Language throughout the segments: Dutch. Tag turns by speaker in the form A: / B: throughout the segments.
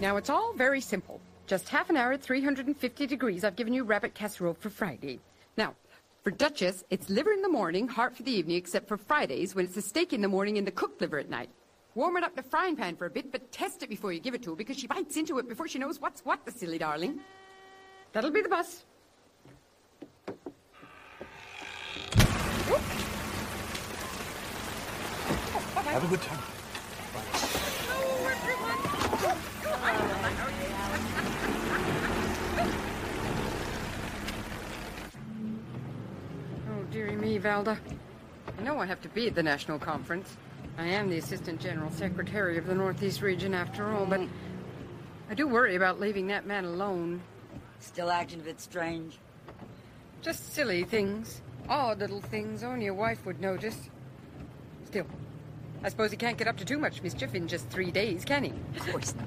A: Now, it's all very simple. Just half an hour at 350 degrees. I've given you rabbit casserole for Friday. Now, for Duchess, it's liver in the morning, heart for the evening, except for Fridays when it's a steak in the morning and the cooked liver at night. Warm it up the frying pan for a bit, but test it before you give it to her because she bites into it before she knows what's what, the silly darling. That'll be the bus.
B: Have a good time.
A: Valda. I know I have to be at the national conference. I am the Assistant General Secretary of the Northeast region, after all, but I do worry about leaving that man alone.
C: Still acting a bit strange.
A: Just silly things. Odd little things only a wife would notice. Still, I suppose he can't get up to too much mischief in just three days, can he?
C: Of course not.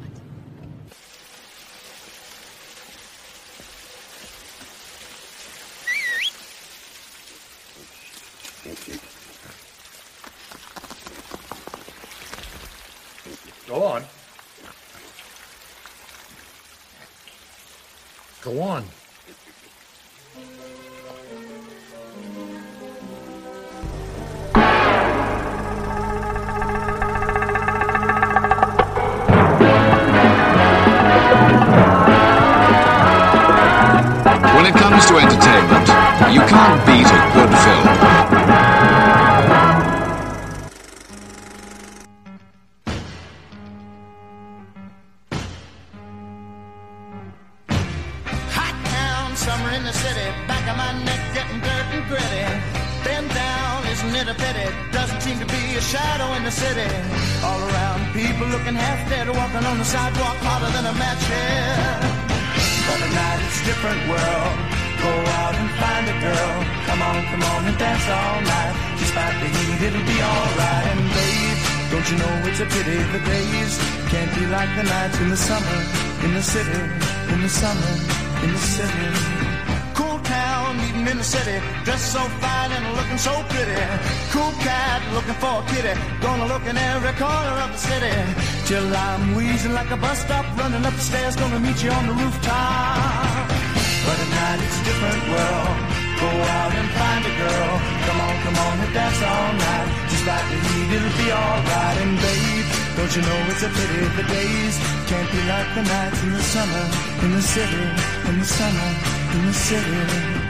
D: City, in the summer, in the city.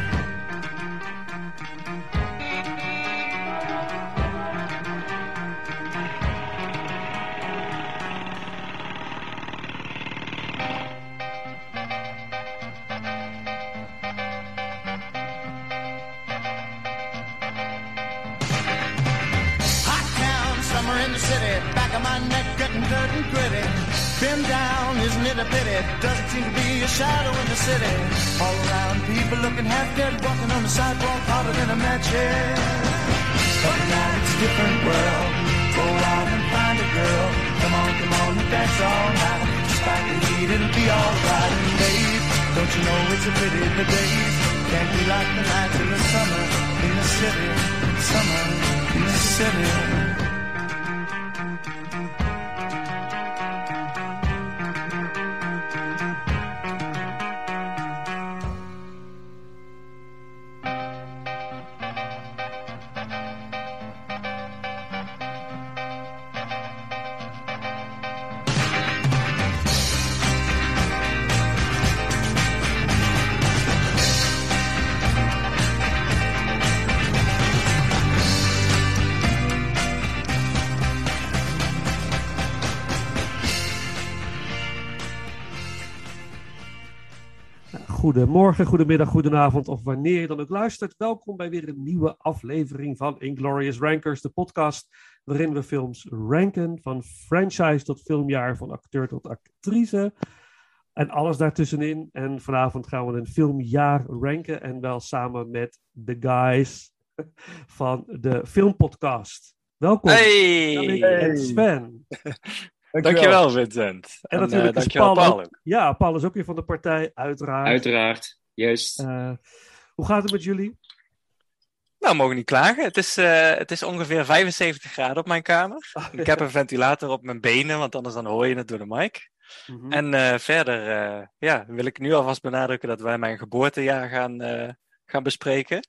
D: City. Back of my neck getting dirt and gritty. Been down, isn't it a pity? Doesn't seem to be a shadow in the city. All around, people looking half dead, walking on the sidewalk harder than a match head. But now it's a different world. Go out and find a girl. Come on, come on and dance all night. Despite the heat, it'll be alright. Babe, don't you know it's a pity the days can't be like the nights in the summer in the city. Summer in the city.
E: Goedemorgen, goedemiddag, goedenavond of wanneer je dan ook luistert. Welkom bij weer een nieuwe aflevering van Inglorious Rankers, de podcast waarin we films ranken van franchise tot filmjaar, van acteur tot actrice en alles daartussenin. En vanavond gaan we een filmjaar ranken en wel samen met de guys van de filmpodcast. Welkom,
F: Hey!
E: En Sven.
F: Dankjewel, Vincent.
E: En,
F: En,
E: natuurlijk
F: eh,
E: is
F: dankjewel,
E: Paul,
F: Paul.
E: ook-
F: ook.
E: Ja, Paul is ook weer van de partij, uiteraard.
F: Uiteraard, juist.
E: Eh, hoe gaat het met jullie?
F: Nou, mogen niet klagen. Het is, eh, het is ongeveer 75 graden op mijn kamer. Ik heb een ventilator op mijn benen, want anders dan hoor je het door de mic.
E: Mhm.
F: En eh, verder eh, ja, wil ik nu alvast benadrukken dat wij mijn geboortejaar gaan, eh, gaan bespreken.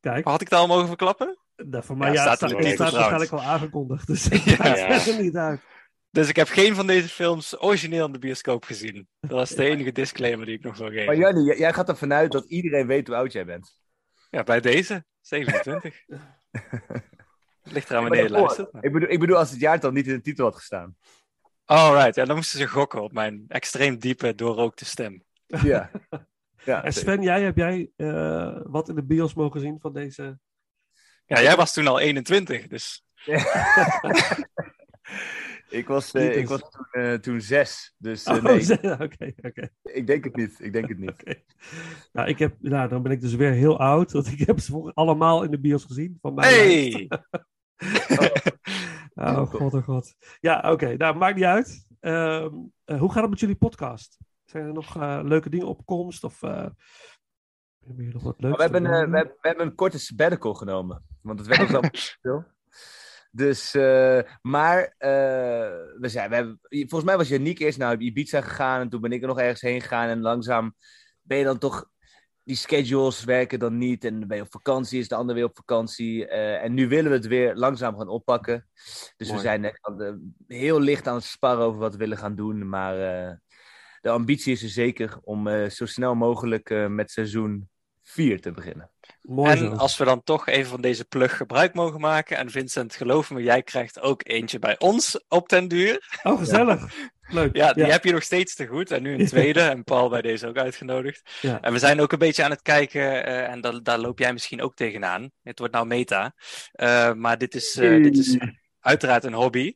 E: Kijk,
F: Had ik het al mogen verklappen?
E: nou, voor mij
F: Ja,
E: ja,
F: staat
E: staat,
F: er
E: waarschijnlijk al aangekondigd. Dus ik
F: Ja.
G: Ja.
E: verder niet uit.
F: Dus ik heb geen van deze films origineel in de bioscoop gezien. Dat was de enige disclaimer die ik nog wil
H: Maar
F: geven.
H: Jannie, j- jij gaat ervan uit dat iedereen weet hoe oud jij bent.
F: Ja, bij deze, 27. Het ligt eraan
H: Maar
F: wanneer je luistert. maar-
H: Ik bedoel, ik bedoel als het jaartal niet in de titel had gestaan.
F: Alright, ja, dan moesten ze gokken op mijn extreem diepe, doorrookte stem.
H: Ja. ja
E: En. Sven, jij, heb jij eh, wat in de bios mogen zien van deze...
F: Ja, jij was toen al 21, dus
H: ik was, eh, ik was toen, eh, toen zes. Dus eh,
E: Oh,
H: nee,
E: Oké, oké.
H: ik denk het niet. Ik denk het niet.
E: Nou, ik heb, nou, dan ben ik dus weer heel oud, want ik heb ze voor- allemaal in de bios gezien. Van mijn lijst.
F: hey!
E: Oh god, oh god. Ja, oké. Nou, maakt niet uit. Ehm, eh, hoe gaat het met jullie podcast? Zijn er nog leuke dingen op komst? Of eh, hebben jullie nog wat leuks?
H: Maar we, hebben, we, hebben, we hebben een korte sabbatical genomen. Want het werd ons allemaal te veel. Dus, eh, maar eh, we zijn, we hebben, volgens mij was Janiek eerst naar Ibiza gegaan en toen ben ik er nog ergens heen gegaan. En langzaam ben je dan toch, die schedules werken dan niet. En dan ben je op vakantie, is de ander weer op vakantie. eh, en nu willen we het weer langzaam gaan oppakken. Dus we zijn heel licht aan het sparren over wat we willen gaan doen. Maar de ambitie is er zeker om zo snel mogelijk met seizoen 4 te beginnen.
E: Mooi zo.
F: En als we dan toch even van deze plug gebruik mogen maken. En Vincent, geloof me, jij krijgt ook eentje bij ons op den duur.
E: Oh, gezellig. Leuk.
F: Ja, die heb je nog steeds te goed. En nu een tweede. En Paul bij deze ook uitgenodigd.
E: Ja.
F: En we zijn ook een beetje aan het kijken. eh, en da- daar loop jij misschien ook tegenaan. Het wordt nou meta. Eh, maar dit is, eh, dit is uiteraard een hobby.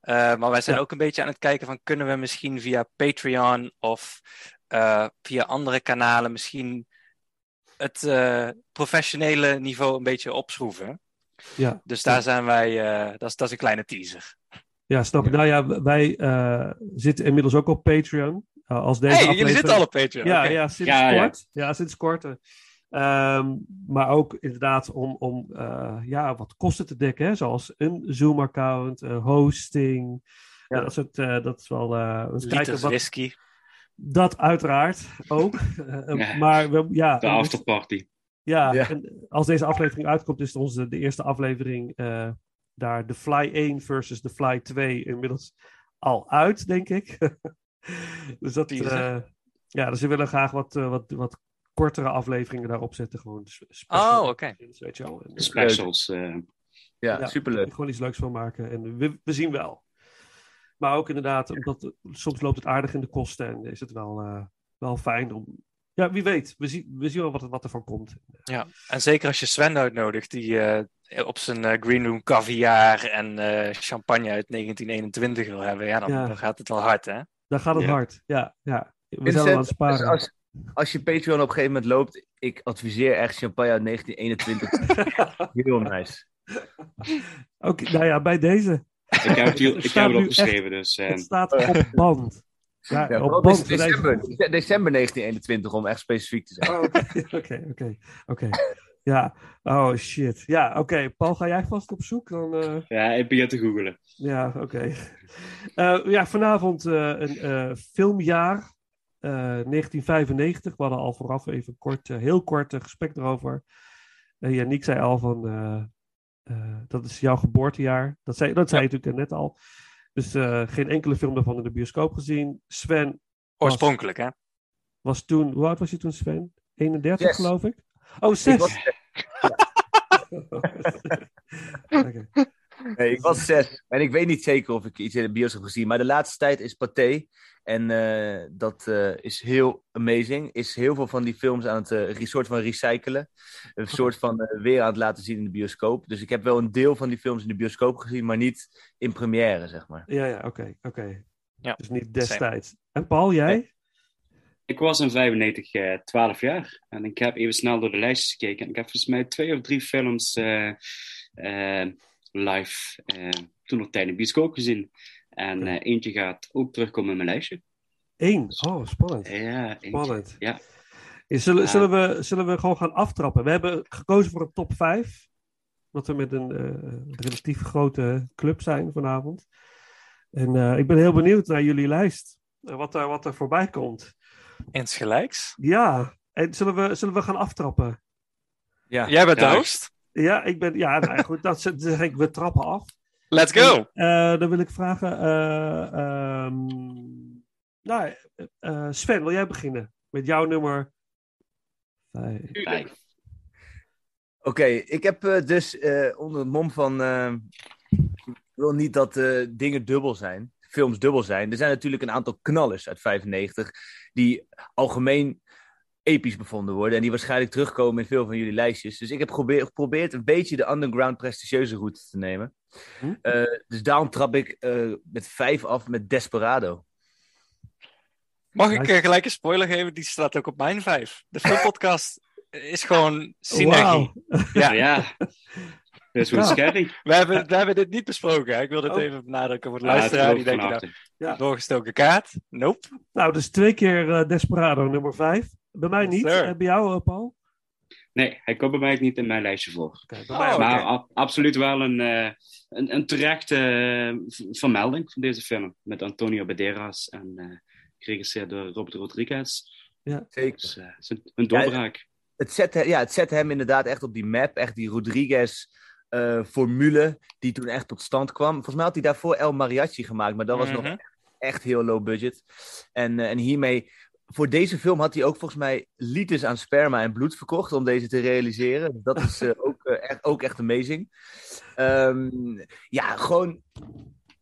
F: Eh, maar wij zijn
E: Ja.
F: ook een beetje aan het kijken van kunnen we misschien via Patreon of eh, via andere kanalen misschien het eh, professionele niveau een beetje opschroeven.
E: Ja.
F: Dus daar zijn wij, eh, dat, is, dat is een kleine teaser.
E: Ja, snap je. Nou ja, wij eh, zitten inmiddels ook op Patreon. Uh, als deze
F: hey,
E: aflevering...
F: jullie zitten al op Patreon.
E: Ja, ja, sinds
G: Ja,
E: kort. Ja, sinds kort. eh. Ehm, maar ook inderdaad om, om eh, ja, wat kosten te dekken, hè? zoals een Zoom-account, eh, hosting.
H: Ja.
E: Dat, soort, eh, dat is wel. eh eens kijken
F: Liters
E: wat,
F: whisky.
E: Dat uiteraard ook. Eh,
G: Ja.
E: Maar we, ja,
G: De afterparty.
E: ja,
H: Ja.
E: en als deze aflevering uitkomt, is het onze de eerste aflevering eh, daar de Fly 1 versus de Fly 2 inmiddels al uit, denk ik. dus dat, eh, ja, dus we willen graag wat, eh, wat, wat kortere afleveringen daarop zetten. Gewoon special
F: Oh, oké.
E: eh,
G: Specials. eh,
H: Ja,
E: Ja.
H: superleuk.
E: gewoon iets leuks van maken. En we, we zien wel. Maar ook inderdaad, omdat soms loopt het aardig in de kosten en is het wel, eh, wel fijn om. Ja, wie weet. We zien, we zien wel wat, er- wat ervan komt.
F: Ja, en zeker als je Sven uitnodigt, die eh, op zijn eh, Green Room caviar en eh, champagne uit 1921 wil hebben, ja, dan,
E: Ja.
F: dan gaat het wel hard, hè?
E: Dan gaat het
F: Ja.
E: hard. Ja, ja. We
H: Vincent,
E: zijn aan het sparen.
H: dus als, als je Patreon op een gegeven moment loopt, ik adviseer echt champagne uit 1921. Heel nice.
E: Oké, nou ja, bij deze.
G: Ik heb het, hier, ik
E: staat
G: heb het
E: nu
G: opgeschreven, dus... eh,
E: Het staat op band. Ja,
H: Ja,
E: op band.
H: december, dece- december 1921, om echt specifiek te zijn.
E: Oh, Oké, oké, oké, oké. Ja, oh shit. Ja, oké. Paul, ga jij vast op zoek? Dan, eh,
G: ja, ik begin te googelen.
E: Ja, oké. Eh, ja, vanavond eh, een eh, filmjaar. eh, 1995. We hadden al vooraf even kort, eh, heel kort een gesprek erover. Uh, Yannick zei al van, eh, eh, dat is jouw geboortejaar. Dat zei, dat zei je natuurlijk net al. Dus eh, geen enkele film daarvan in de bioscoop gezien. Sven
F: Oorspronkelijk, hè?
E: was toen, hoe oud was je toen Sven? 31
H: Zes.
E: geloof ik? Oh, 6.
H: Ik was,
E: Oké.
H: nee, ik was zes. En ik weet niet zeker of ik iets in de bios heb gezien. Maar de laatste tijd is Pathé. En eh, dat eh, is heel amazing. Is heel veel van die films aan het eh, soort van recyclen. Een soort van weer aan het laten zien in de bioscoop. Dus ik heb wel een deel van die films in de bioscoop gezien. Maar niet in première, zeg maar.
E: Ja, ja, oké, oké.
F: Ja,
E: Dus niet destijds. En Paul, jij?
G: Ik was in 95 eh 12 jaar. En ik heb even snel door de lijstjes gekeken. En ik heb volgens mij twee of drie films eh, eh, live eh, toen nog tijdens de bioscoop gezien. En eh, eentje gaat ook terugkomen in mijn lijstje.
E: Eén. Oh, spannend.
G: Ja, eentje.
E: Spannend.
G: Ja.
E: Zullen,
G: Ja.
E: zullen, we, zullen we gewoon gaan aftrappen? We hebben gekozen voor een top 5. Omdat we met een eh, relatief grote club zijn vanavond. En eh, ik ben heel benieuwd naar jullie lijst. eh, wat, er, wat er voorbij komt.
F: Insgelijks.
E: Ja, en zullen we, zullen we gaan aftrappen?
H: Ja.
F: Jij bent de
G: Ja.
F: host.
E: Ja, ik ben, ja, nou goed, dat zeg ik, we trappen af.
F: Let's go.
E: Eh, dan wil ik vragen, eh, ehm, nou, eh, Sven, wil jij beginnen met jouw nummer vijf?
G: Vijf.
H: Oké, ik heb dus eh, onder het mom van. eh, ik wil niet dat eh, dingen dubbel zijn, films dubbel zijn. Er zijn natuurlijk een aantal knallers uit 95 die algemeen episch bevonden worden en die waarschijnlijk terugkomen in veel van jullie lijstjes. Dus ik heb probeer- geprobeerd een beetje de underground prestigieuze route te nemen.
E: Hm?
H: Eh, dus daarom trap ik eh, met vijf af met Desperado.
F: Mag ik eh, gelijk een spoiler geven? Die staat ook op mijn vijf. De filmpodcast is gewoon synergie. Ja,
G: Ja. Dat is wel
E: Ja.
G: scary.
F: we, hebben, we hebben dit niet besproken. Hè? Ik wil dit
E: Oh.
F: even benadrukken voor de
G: Ja, het
F: luisteraar. die nou,
G: harte.
F: doorgestoken kaart. Nope.
E: Nou, dus twee keer eh, Desperado, nummer vijf. Bij mij niet.
F: sir.
E: Eh, bij jou, eh, Paul?
G: Nee, hij komt bij mij niet in mijn lijstje voor.
F: Oh,
G: maar ab- absoluut wel een, eh, een, een terechte vermelding van deze film. Met Antonio Banderas en eh geregisseerd door Robert Rodriguez.
H: Zeker.
G: Dus het is een, een doorbraak.
H: het zet, ja, het zet hem inderdaad echt op die map. Echt die Rodriguez-formule die toen echt tot stand kwam. Volgens mij had hij daarvoor El Mariachi gemaakt, maar dat was nog
F: Mhm.
H: echt heel low budget. En, en hiermee, voor deze film had hij ook volgens mij liters aan sperma en bloed verkocht om deze te realiseren. Dus dat is eh, ook, eh, echt, ook echt amazing. Ehm, ja, gewoon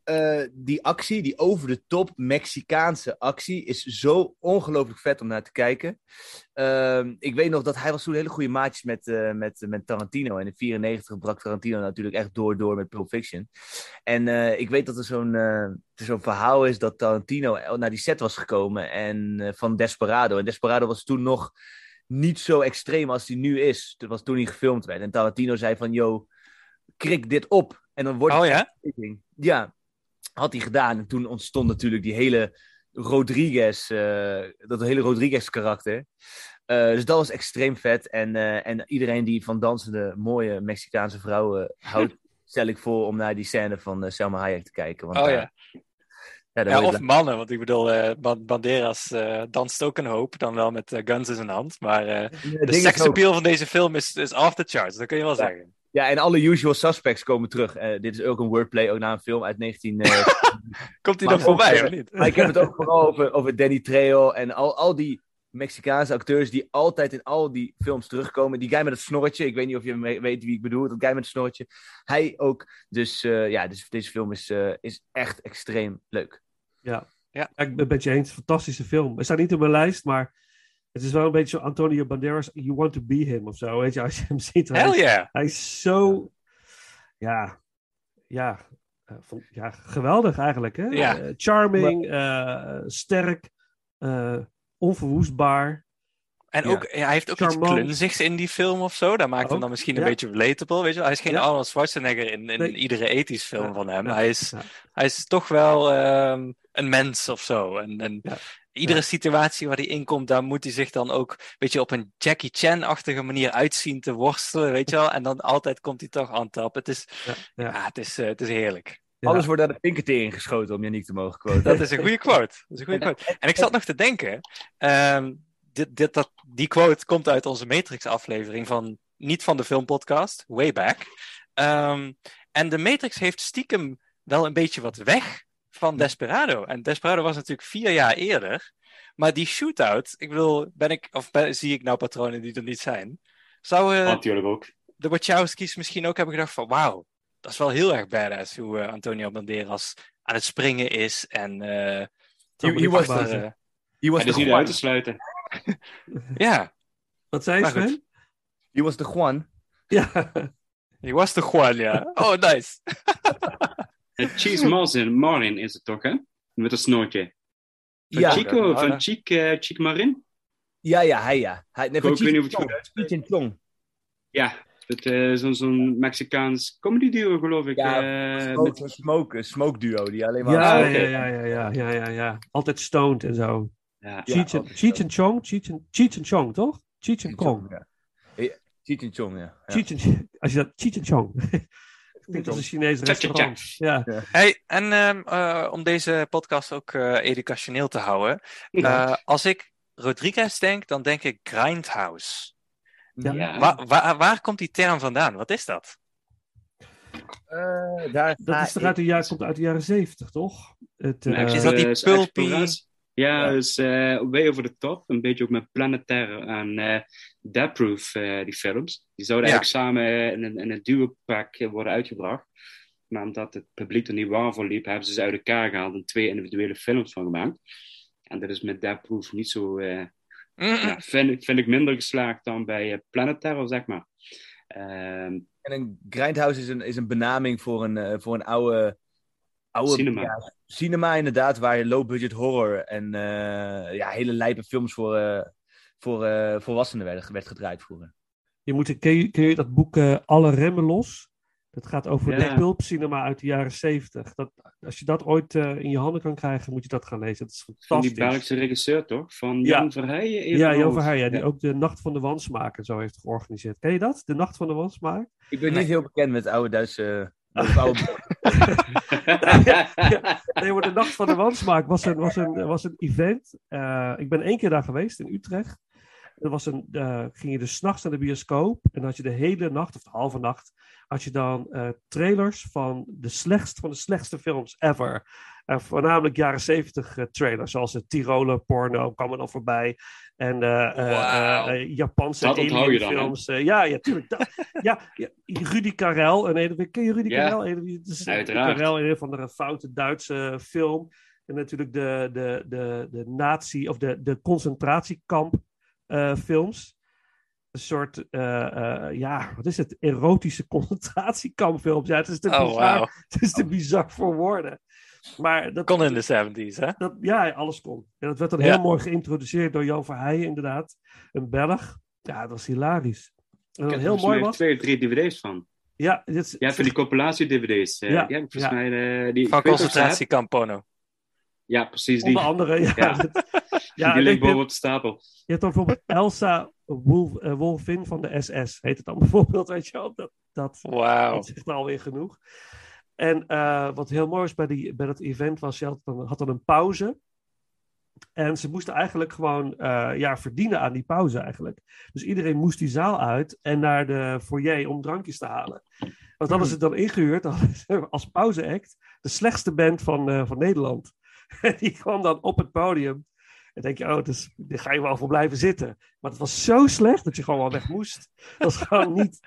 H: eh, die actie, die over de top Mexicaanse actie, is zo ongelooflijk vet om naar te kijken. Ehm, ik weet nog dat hij was toen hele goede maatjes met, eh, met, met Tarantino. En in 94 brak Tarantino natuurlijk echt door, door met Pulp Fiction. En eh, ik weet dat er zo'n zo'n verhaal is dat Tarantino naar die set was gekomen en, van Desperado. En Desperado was toen nog niet zo extreem als die nu is. Dat was toen hij gefilmd werd. En Tarantino zei van, yo, krik dit op. En dan wordt
F: Oh ja?
H: Ja, had hij gedaan. En toen ontstond natuurlijk die hele Rodriguez, eh, dat hele Rodriguez karakter. Eh, dus dat was extreem vet. En, eh, en iedereen die van dansende, mooie Mexicaanse vrouwen houdt, stel ik voor om naar die scène van Selma Hayek te kijken. Want,
F: Oh ja.
H: ja,
F: of mannen, want ik bedoel, Ban- Banderas danst ook een hoop. Dan wel met guns in zijn hand. Maar de seksappeal van deze film is, is off the charts. Dat kun je wel
H: Ja.
F: zeggen.
H: Ja, en alle usual suspects komen terug. Eh, dit is ook een wordplay, ook na een film uit 19... eh,
F: Komt hij nog voorbij, of niet?
H: Maar ik heb het ook vooral over, over Danny Trejo en al, al die Mexicaanse acteurs die altijd in al die films terugkomen. Die guy met het snorretje, ik weet niet of je weet wie ik bedoel, dat guy met het snorretje. Hij ook. Dus eh, ja, dus deze film is, eh, is echt extreem leuk.
E: Ja.
F: Ja.
E: ik ben het met je eens. Fantastische film. Hij staat niet op mijn lijst, maar het is wel een beetje zo Antonio Banderas. You want to be him of zo. Weet je, als je hem ziet. Hij,
F: Hell yeah.
E: hij is zo. Ja. Ja. eh, van- ja, geweldig eigenlijk. Hè?
F: Ja.
E: Eh, charming, eh, sterk, eh, onverwoestbaar.
F: En
H: Ja.
F: ook, ja, hij heeft ook iets
E: Charmant.
F: klunzigs in die film of zo. Dat maakt hem dan misschien een
E: ja.
F: beetje relatable, weet je wel. Hij is geen
E: Ja.
F: Arnold Schwarzenegger in, in
E: Nee.
F: iedere ethisch film
E: Ja,
F: van hem.
E: ja,
F: Hij, is,
E: ja.
F: hij is toch wel ehm, een mens of zo. En, en
E: Ja.
F: Iedere
E: Ja.
F: situatie waar hij in komt, daar moet hij zich dan ook een beetje op een Jackie Chan-achtige manier uitzien te worstelen, weet je wel. En dan altijd komt hij toch aan tap. Het is,
E: Ja, ja.
F: ja, het is, eh, het is heerlijk.
E: Ja.
H: Alles wordt naar de pinketering geschoten om Janiek te mogen quoten.
F: Dat is een goede quote. Dat is een goede quote. En ik zat nog te denken, ehm, dit, dit, dat, die quote komt uit onze Matrix-aflevering van, niet van de filmpodcast, way back. Ehm, en de Matrix heeft stiekem wel een beetje wat weg van Desperado. En Desperado was natuurlijk vier jaar eerder. Maar die shootout, ik bedoel, ben ik, of ben- zie ik nou patronen die er niet zijn? Zou eh,
G: Natuurlijk ook.
F: de Wachowski's misschien ook hebben gedacht van, wauw, dat is wel heel erg badass hoe eh, Antonio Banderas aan het springen is. En eh,
H: he
E: ik
H: was He was Juan.
G: uit te sluiten.
F: ja,
E: Wat zei
F: Maar?
H: He was the Juan.
E: Ja.
F: die was de Juan, ja. Oh, nice.
G: Eh, Cheese Martin, Marin is het toch, hè? Met een snoortje. Van
H: Ja.
G: Chico,
F: Ja.
G: van Chic, eh, Chic Marin?
H: Ja, ja, hij ja. Hij, nee,
G: Ik weet niet of het goed
H: Chong. Cheech Chong.
G: Ja, het, eh, zo'n zo'n Mexicaans comedy duo, geloof ik.
H: Ja,
G: eh,
H: Smoke,
G: met-
H: smoke, smoke duo die alleen maar...
E: Ja, ja, ja, ja, ja, ja, ja. Altijd stoned en zo.
G: ja.
H: Ja,
E: Cheech en- Cheech en Chong, Cheech en Cheech en Chong, toch? Cheech en Kong.
H: Chong, ja. Ja, Cheech Chong, ja. ja.
E: Cheech en, als je dat, Cheech en Chong. Klinkt als een Chinees restaurant. Ja.
F: Hey, en ehm, eh, om deze podcast ook eh, educationeel te houden.
G: Ja.
F: eh, als ik Rodriguez denk, dan denk ik Grindhouse.
E: Ja.
G: Ja.
F: Waar, waar, waar komt die term vandaan? Wat is dat?
H: Eh, daar
E: Dat is toch uit de, jaren, komt uit de jaren zeventig, toch? Het,
G: Nee,
E: eh,
G: het
F: is dat die pulpy-
G: exploratie. Ja,
H: Ja.
G: dus eh way over the top. Een beetje ook met Planetaire en eh Death Proof, eh, die films. Die zouden
F: Ja.
G: eigenlijk samen eh, in een, in een duo-pack eh, worden uitgebracht. Maar omdat het publiek er niet warm voor liep, hebben ze ze uit elkaar gehaald en twee individuele films van gemaakt. En dat is met Death Proof niet zo... eh,
F: Mm,
G: ja, vind, ik- vind ik minder geslaagd dan bij eh, Planet Terror, zeg maar. Ehm,
H: En een grindhouse is een, is een benaming voor een, eh, voor een oude, oude
G: Cinema.
H: ja, cinema, inderdaad, waar je low-budget horror en eh, ja, hele lijpe films voor, eh, voor eh, volwassenen werd, werd gedraaid vroeger.
E: Je moet, ken, je, ken je dat boek eh, Alle Remmen Los? Dat gaat over
G: Ja.
E: de pulpcinema uit de jaren zeventig. Dat, als je dat ooit eh, in je handen kan krijgen, moet je dat gaan lezen. Dat is
G: van die
E: fantastisch.
G: Belgische regisseur, toch? Van
E: Ja.
G: Jan Verheijen? even
E: Ja,
G: uit
E: Jo
G: mijn
E: Verheijen, die
G: Ja.
E: ook de Nacht van de Wansmaak en zo heeft georganiseerd. Ken je dat? De Nacht van de Wansmaak?
H: Ik ben
F: Nee.
H: niet heel bekend met oude Duitse... of oude...
E: Nee, maar de Nacht van de Wansmaak was een, was een, was een event. Eh, ik ben één keer daar geweest in Utrecht. Er was een, eh, ging je dus s'nachts naar de bioscoop. En had je de hele nacht, of de halve nacht, had je dan eh, trailers van de slechtste van de slechtste films ever. Eh, voornamelijk jaren zeventig trailers, zoals de Tiroler porno kwam er dan voorbij. En eh, eh, eh, eh, Japanse
G: dan,
E: alienfilms. eh, ja, ja, tuurlijk. Dat- ja, ja, Rudy Karel. En een, ken je Rudy
G: Ja,
E: Karel? Een,
G: uiteraard.
E: Karel, een van de foute Duitse film. En natuurlijk de, de, de, de nazi- of de, de concentratiekamp eh, films. Een soort, eh, eh, ja, wat is het? Erotische concentratiekampfilms. Ja, het is te,
F: Oh,
E: bizar, het is te bizar voor woorden. Maar dat,
F: Kon in de 70s, hè?
E: dat, ja, alles kon. En dat werd dan
F: Ja.
E: heel mooi geïntroduceerd door Jo Verheijen, inderdaad. Een Belg. Ja, dat was hilarisch. En
G: Ik heb
E: heel mooi was...
G: twee of drie dvd's van.
E: Ja, dit is,
G: Ja, van die compilatie-dvd's. eh,
E: Ja,
G: die heb ik volgens
E: ja.
G: mij... eh, die,
F: Van
G: ik weet of ze
F: concentratiekamp porno.
G: heb- Ja, precies. Die,
E: onder andere, ja.
G: Ja. ja, die ligt
E: ik-
G: boven op de stapel.
E: Je hebt dan bijvoorbeeld Elsa Wolf, eh, Wolfin van de SS, heet het dan bijvoorbeeld, weet je wel. Dat, dat, dat zegt alweer genoeg. En eh, wat heel mooi is bij, die, bij dat event was, je had dan, had dan een pauze. En ze moesten eigenlijk gewoon eh, ja, verdienen aan die pauze eigenlijk. Dus iedereen moest die zaal uit en naar de foyer om drankjes te halen. Want dan is het dan ingehuurd als pauzeact de slechtste band van, van Nederland. En die kwam dan op het podium. En denk je, oh, dus, daar ga je wel voor blijven zitten. Maar het was zo slecht dat je gewoon wel weg moest. Dat was gewoon niet.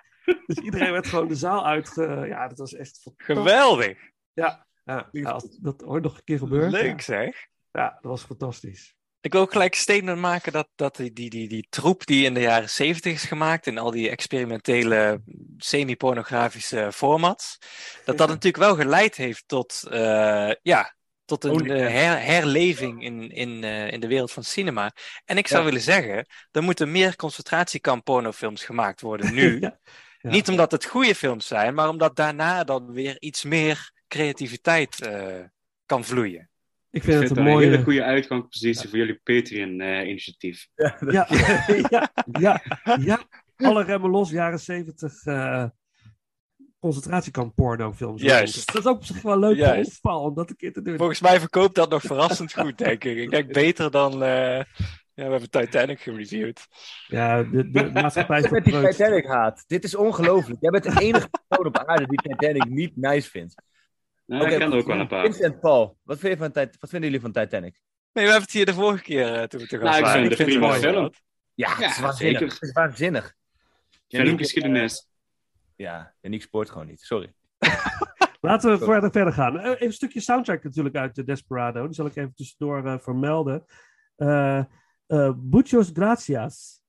E: Dus iedereen werd gewoon de zaal uit. Ja, dat was echt fantastisch.
F: Geweldig.
E: Ja, ja, ja, als dat ooit nog een keer gebeurt.
F: Leuk zeg.
E: ja, dat was fantastisch.
F: Ik wil ook gelijk statement maken dat, dat die, die, die, die troep die in de jaren zeventig is gemaakt, in al die experimentele semi-pornografische formats, dat dat natuurlijk wel geleid heeft tot, eh, ja, tot een eh, her- herleving in, in, eh, in de wereld van cinema. En ik zou
H: Ja.
F: willen zeggen, er moeten meer concentratiekamp pornofilms gemaakt worden nu.
E: Ja. Ja.
F: Niet omdat het goede films zijn, maar omdat daarna dan weer iets meer creativiteit eh, kan vloeien.
E: Ik
G: Ik
E: vind het
G: dat
E: een
G: een hele
E: mooie.
G: goede uitgangspositie voor jullie Patreon-initiatief.
E: Ja, ja, ja, ja. Alle remmen los, jaren zeventig. Concentratiekamp pornofilms.
F: Juist.
E: Dat is ook op zich wel leuk
F: Juist.
E: opval om dat een keer te doen.
F: Volgens mij verkoopt dat nog verrassend goed, denk ik. Ik denk beter dan. eh, ja, we hebben Titanic gereviewd.
E: Ja, de, de maatschappij
H: Met die. Titanic haat. Dit is ongelooflijk. Jij bent de enige persoon op aarde die Titanic niet nice vindt.
G: Nou,
H: Oké,
G: ik ken er ook wel een paar.
H: Vincent Paul, wat, vind je van wat vinden jullie van Titanic?
F: Nee, we hebben het hier de vorige keer eh, toen we te gast
G: Nou, ik vind het een prima film.
H: Ja, het is
G: Ja,
H: waanzinnig.
G: zeker.
H: Het is waanzinnig.
G: Filmgeschiedenis.
H: Ja, Yannick spoort gewoon niet. Sorry.
E: Laten we verder, verder gaan. Eh, Even een stukje soundtrack natuurlijk uit de Desperado. Die zal ik even tussendoor eh, vermelden. Eh eh, Muchos Gracias.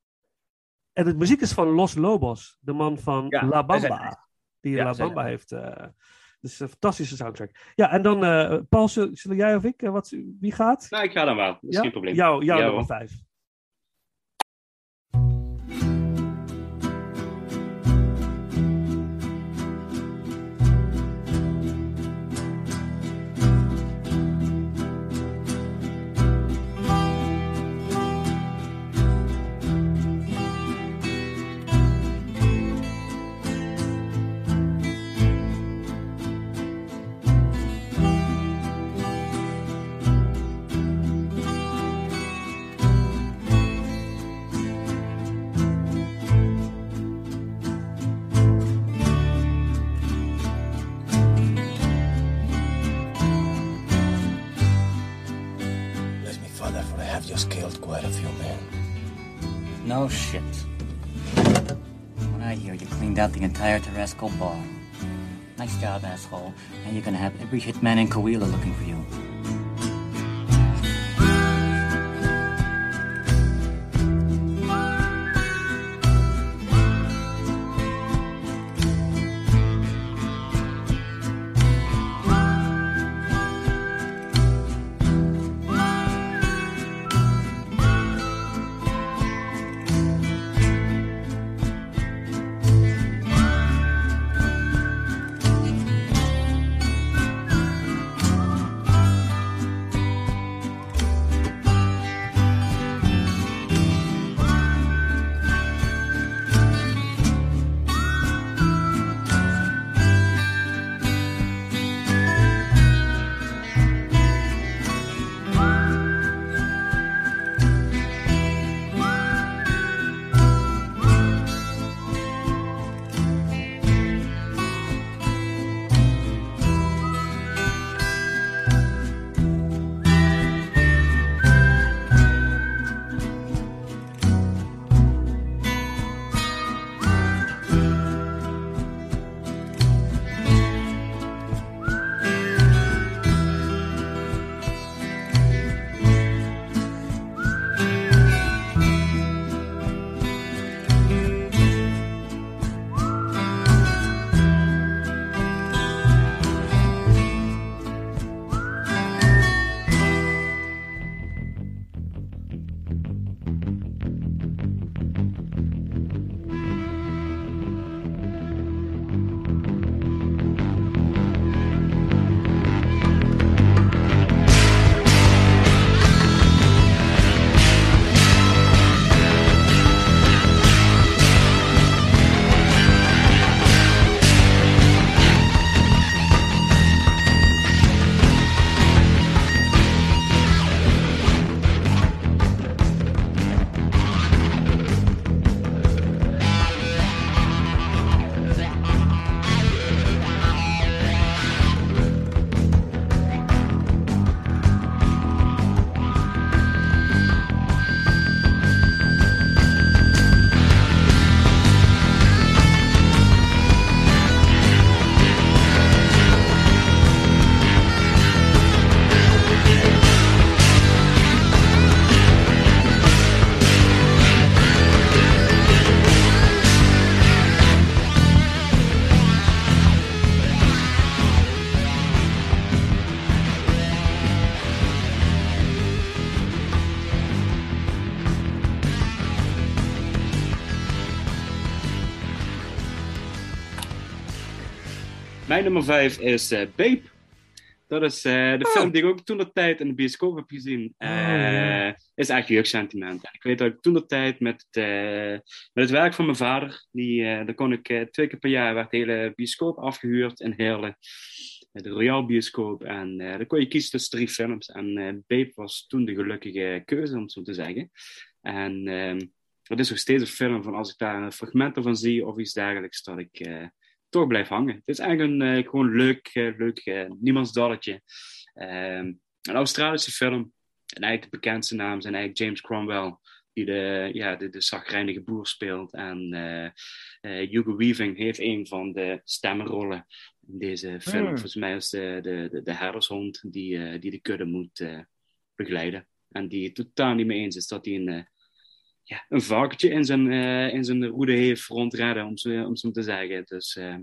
E: En de muziek is van Los Lobos, de man van
H: Ja,
E: La Bamba. Die
H: Ja,
E: La
H: zijn
E: Bamba heeft. eh dus een fantastische soundtrack. Ja, en dan, eh, Paul, zullen, jij of ik? eh, wat, wie gaat?
G: Nou, ik ga dan wel. Dat is
E: Ja?
G: geen probleem.
E: Jou, jou
G: therefore
E: I
G: have
E: just killed quite a few men.
I: No shit. From what I hear, you cleaned out the entire Tarasco bar. Nice job, asshole. Now you're gonna have every hitman in Coahuila looking for you.
G: Nummer 5 is eh Babe. Dat is eh, de
F: Oh.
G: film die ik ook toen de tijd in de bioscoop heb gezien. Eh, Is echt jeugdsentiment. Ik weet dat ik toen de tijd met het, met het werk van mijn vader, die, daar kon ik twee keer per jaar werd de hele bioscoop afgehuurd in Heerlen. De Royal Bioscoop. En dan kon je kiezen tussen drie films. En Babe was toen de gelukkige keuze, om het zo te zeggen. En ehm het is nog steeds een film van als ik daar een fragmenten van zie of iets dergelijks, dat ik toch blijf hangen. Het is eigenlijk een eh, gewoon leuk, eh, leuk eh, niemandsdalletje. Ehm een Australische film. En eigenlijk de bekendste naam zijn eigenlijk James Cromwell, die de, ja, de, de zagrijnige boer speelt. En eh, Hugo Weaving heeft een van de stemmenrollen in deze film.
H: Hmm.
G: Volgens mij is de, de, de, de herdershond die, die de kudde moet begeleiden. En die het totaal niet mee eens is dat hij een, ja, een varkentje in zijn, eh, in zijn roede heeft rondrijden, om zo, om zo te zeggen. Dus, eh,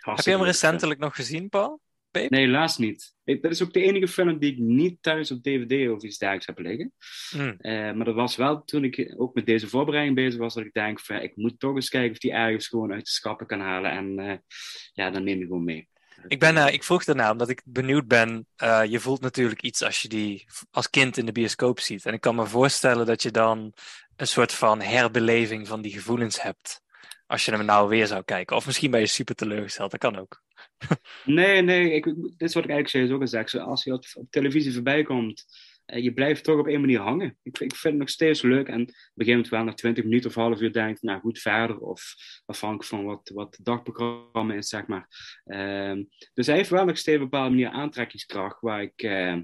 F: Heb je hem recentelijk nog gezien, Paul?
G: Nee, helaas niet. Ik, dat is ook de enige film die ik niet thuis op DVD of iets dergelijks heb liggen.
F: Hmm.
G: Eh, maar dat was wel toen ik ook met deze voorbereiding bezig was, dat ik denk van ik moet toch eens kijken of die ergens gewoon uit de schappen kan halen. En ja, dan neem ik gewoon mee.
F: Ik, ben, eh, ik vroeg daarna omdat ik benieuwd ben. eh, je voelt natuurlijk iets als je die als kind in de bioscoop ziet. En ik kan me voorstellen dat je dan een soort van herbeleving van die gevoelens hebt. Als je hem nou weer zou kijken. Of misschien ben je super teleurgesteld, dat kan ook.
G: Nee, nee, ik, dit is wat ik eigenlijk steeds ook al zeg. Als je op, televisie voorbij komt, je blijft toch op een manier hangen. Ik, ik vind het nog steeds leuk. En op een gegeven moment wel na 20 minuten of half uur denkt, nou goed, verder. Of afhankelijk van wat, wat het dagprogramma is, zeg maar. Ehm, dus hij heeft wel nog steeds op een bepaalde manier aantrekkingskracht, waar ik, eh,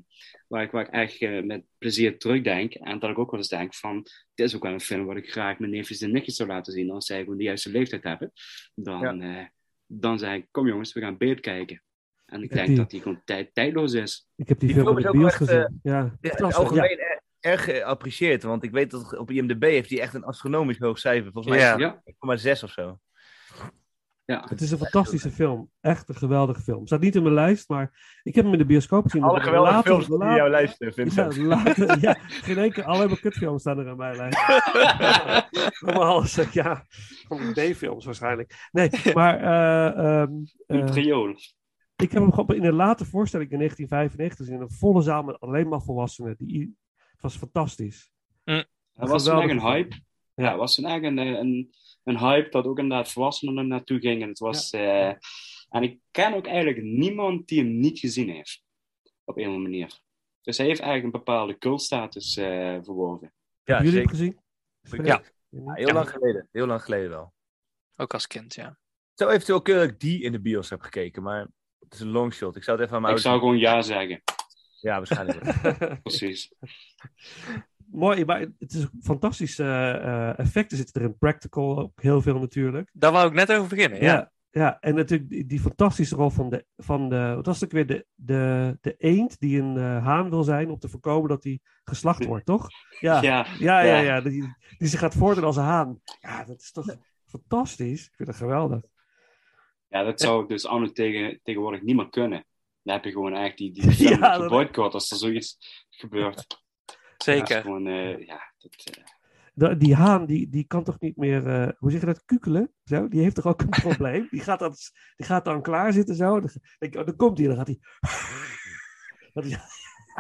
G: waar ik, waar ik echt eh, met plezier terugdenk. En dat ik ook wel eens denk van, dit is ook wel een film waar ik graag mijn neefjes en nichtjes zou laten zien. Als zij gewoon de juiste leeftijd hebben. Dan, eh, dan zeg ik, kom jongens, we gaan beet kijken. En ik denk
E: die-
G: dat die gewoon tijd, tijdloos is.
E: Ik heb die,
H: Die
E: film
H: film
E: in de bios gezien. ja,
H: Ja, in het
E: fantastisch.
H: algemeen
E: Ja.
H: er- erg geapprecieerd. Want ik weet dat op IMDb heeft hij echt een astronomisch hoog cijfer. Volgens mij
F: Ja.
H: is het 1,6 of zo.
G: Ja.
E: Het is een fantastische film. Echt een geweldige film. Staat niet in mijn lijst, maar ik heb hem in de bioscoop gezien.
H: Alle geweldige
E: Later-
H: films die
E: later-
H: jouw lijst, eh, Vincent.
E: Ja, later- ja, geen enkele, alle mijn kutfilms staan er aan mijn lijst. Allemaal, zeg, ja, van B-films waarschijnlijk. Nee, maar eh, ehm,
G: Een
E: eh,
G: triool.
E: Ik heb hem gewoon in een late voorstelling in 1995 gezien. In een volle zaal met alleen maar volwassenen. Die, het was fantastisch.
G: Het was toen echt een hype. Ja, het was toen echt een, een, een hype dat ook inderdaad volwassenen er naartoe gingen. Het was, eh, en ik ken ook eigenlijk niemand die hem niet gezien heeft. Op een of andere manier. Dus hij heeft eigenlijk een bepaalde cultstatus eh verworven.
H: Ja,
E: Hebben jullie hem gezien?
F: Ja.
H: Ja, heel lang geleden. Heel lang geleden wel.
F: Ook als kind, ja.
H: Zou eventueel kunnen dat ik die in de bios heb gekeken, maar het is een longshot. Ik zou het even aan mijn
G: Ik zou gewoon ja zeggen.
H: Ja, waarschijnlijk.
G: Precies.
E: Mooi, maar het is fantastische eh, effecten zitten erin. Practical ook heel veel natuurlijk.
F: Daar wou ik net over beginnen, ja.
E: Ja, ja, en natuurlijk die, die fantastische rol van de, van de wat was het ook weer, de, de, de eend die een eh, haan wil zijn om te voorkomen dat hij geslacht wordt, toch? Ja, ja,
G: Ja,
E: ja,
G: ja.
E: ja, Die, die zich gaat voordoen als een haan. Ja, dat is toch fantastisch. Ik vind het geweldig.
G: Ja, dat zou ik dus anno tegen, tegenwoordig niet meer kunnen. Dan heb je gewoon echt die, die film
E: Ja, dat-
G: geboycott als er zoiets gebeurt.
F: Zeker.
G: gewoon, eh, ja, dat, eh,
E: De- die haan, die, die kan toch niet meer, eh, hoe zeg je dat, kukelen? Zo? Die heeft toch ook een probleem? Die gaat dan, die gaat dan klaar zitten zo. Dan, dan komt hij, dan gaat hij...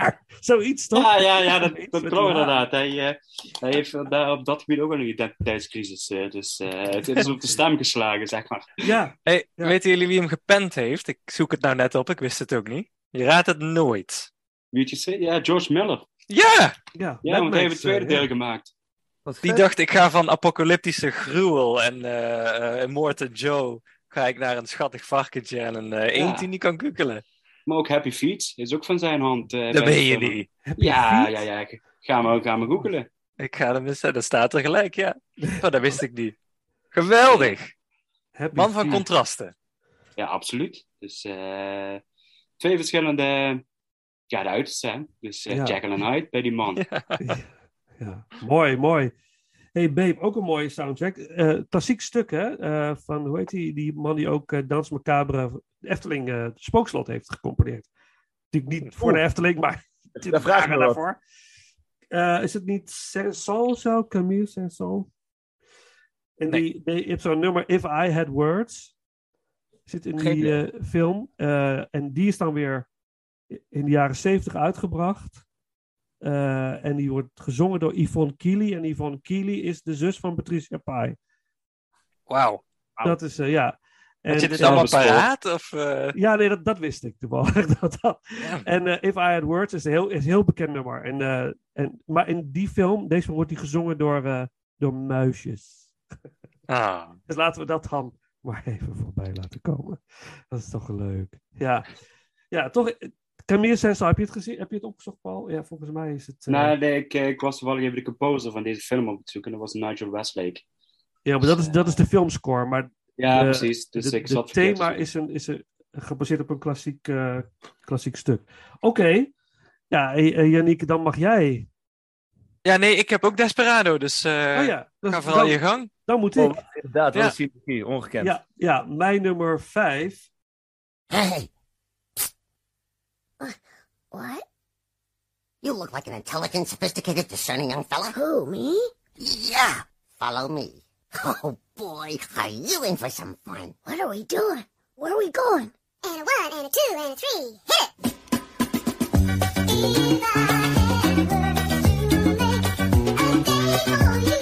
E: hij Zoiets toch?
G: Ja, ja, ja, dat, dat klopt inderdaad. Hij, eh, hij heeft daar op dat gebied ook wel een identiteitscrisis. eh, dus eh, het is op de stem geslagen, zeg maar.
E: Ja,
F: Hey,
E: Ja.
F: Weten jullie wie hem gepend heeft? Ik zoek het nou net op, ik wist het ook niet. Je raadt het nooit.
G: Wie het je zei? Ja, George Miller.
F: Ja!
E: ja.
G: Want hij heeft het tweede deel
E: ja.
G: gemaakt.
H: Wat
F: Die
H: vet.
F: dacht, ik ga van apocalyptische gruwel en eh eh, moord en Joe... ga ik naar een schattig varkentje en een eh eend die niet kan kukelen.
G: Maar ook Happy Feet is ook van zijn hand. eh,
F: Dat ben je niet.
G: Ja,
E: feet?
G: ja, ja. Ga maar, ga maar googelen.
F: Ik ga hem eens... Dat staat er gelijk, ja. Oh, dat wist ik niet. Geweldig.
E: Happy
F: Man van
E: feet.
F: contrasten.
G: Ja, absoluut. Dus eh, twee verschillende ja, de uitersten. hè. Dus eh,
E: Ja.
G: Jekyll en Hyde bij die man.
E: Ja, ja. mooi, mooi. Hey Babe, ook een mooie soundtrack. Eh, klassiek stuk, hè? eh, van, hoe heet die, die man die ook eh, Dans Macabre, de Efteling, eh Spookslot heeft gecomponeerd. Natuurlijk niet voor de Efteling, maar
H: Daar me wat.
E: daarvoor. Eh, is het niet Saint-Saul zo? Camille Saint-Saul? En
F: Nee.
E: die, die, je hebt zo'n nummer, If I Had Words, zit in
H: Geen
E: die eh, film. En die is dan weer in de jaren zeventig uitgebracht. En die wordt gezongen door Yvonne Keely. En Yvonne Keely is de zus van Patricia Pai.
F: Wauw.
E: Dat is, ja. En,
F: Had je dit
E: eh,
F: allemaal paraat? Of, eh,
E: Ja, nee, dat, dat wist ik toevallig. dat, dat.
F: ja.
E: En eh, If I Had Words is een heel, is een heel bekend nummer. En, eh, en, maar in die film, deze film wordt die gezongen door, eh, door muisjes.
F: Ah.
E: Dus laten we dat dan maar even voorbij laten komen. Dat is toch leuk. Ja, ja toch. Camille Saint-Saëns, heb je het gezien? Heb je het opgezocht, Paul? Ja, volgens mij is het...
G: Nou, nee, ik, ik was toevallig even de composer van deze film op het zoeken. Dat was Nigel Westlake.
E: Ja, maar dat is, dat is de filmscore. Maar
G: Ja,
E: de,
G: precies. Dus
E: de,
G: ik
E: de
G: zat verkeerd
E: thema is, een, is een, gebaseerd op een klassiek, eh, klassiek stuk. Oké. Ja, eh, eh, Yannick, dan mag jij.
F: ja, nee, ik heb ook Desperado, dus eh
E: oh ja, dus
F: ga vooral
E: dan,
F: je gang.
E: dan moet ik.
H: Oh, inderdaad, wat
F: Ja.
H: een synergie, ongekend.
E: ja, ja, mijn nummer vijf.
J: Hey. What? You look like an intelligent, sophisticated, discerning young fella. Who, me? Yeah. Follow me. Oh boy, are you in for some fun? What are we doing? Where are we going?
K: And a one, and a two, and a three. Hit it! If I had words to make a day for you,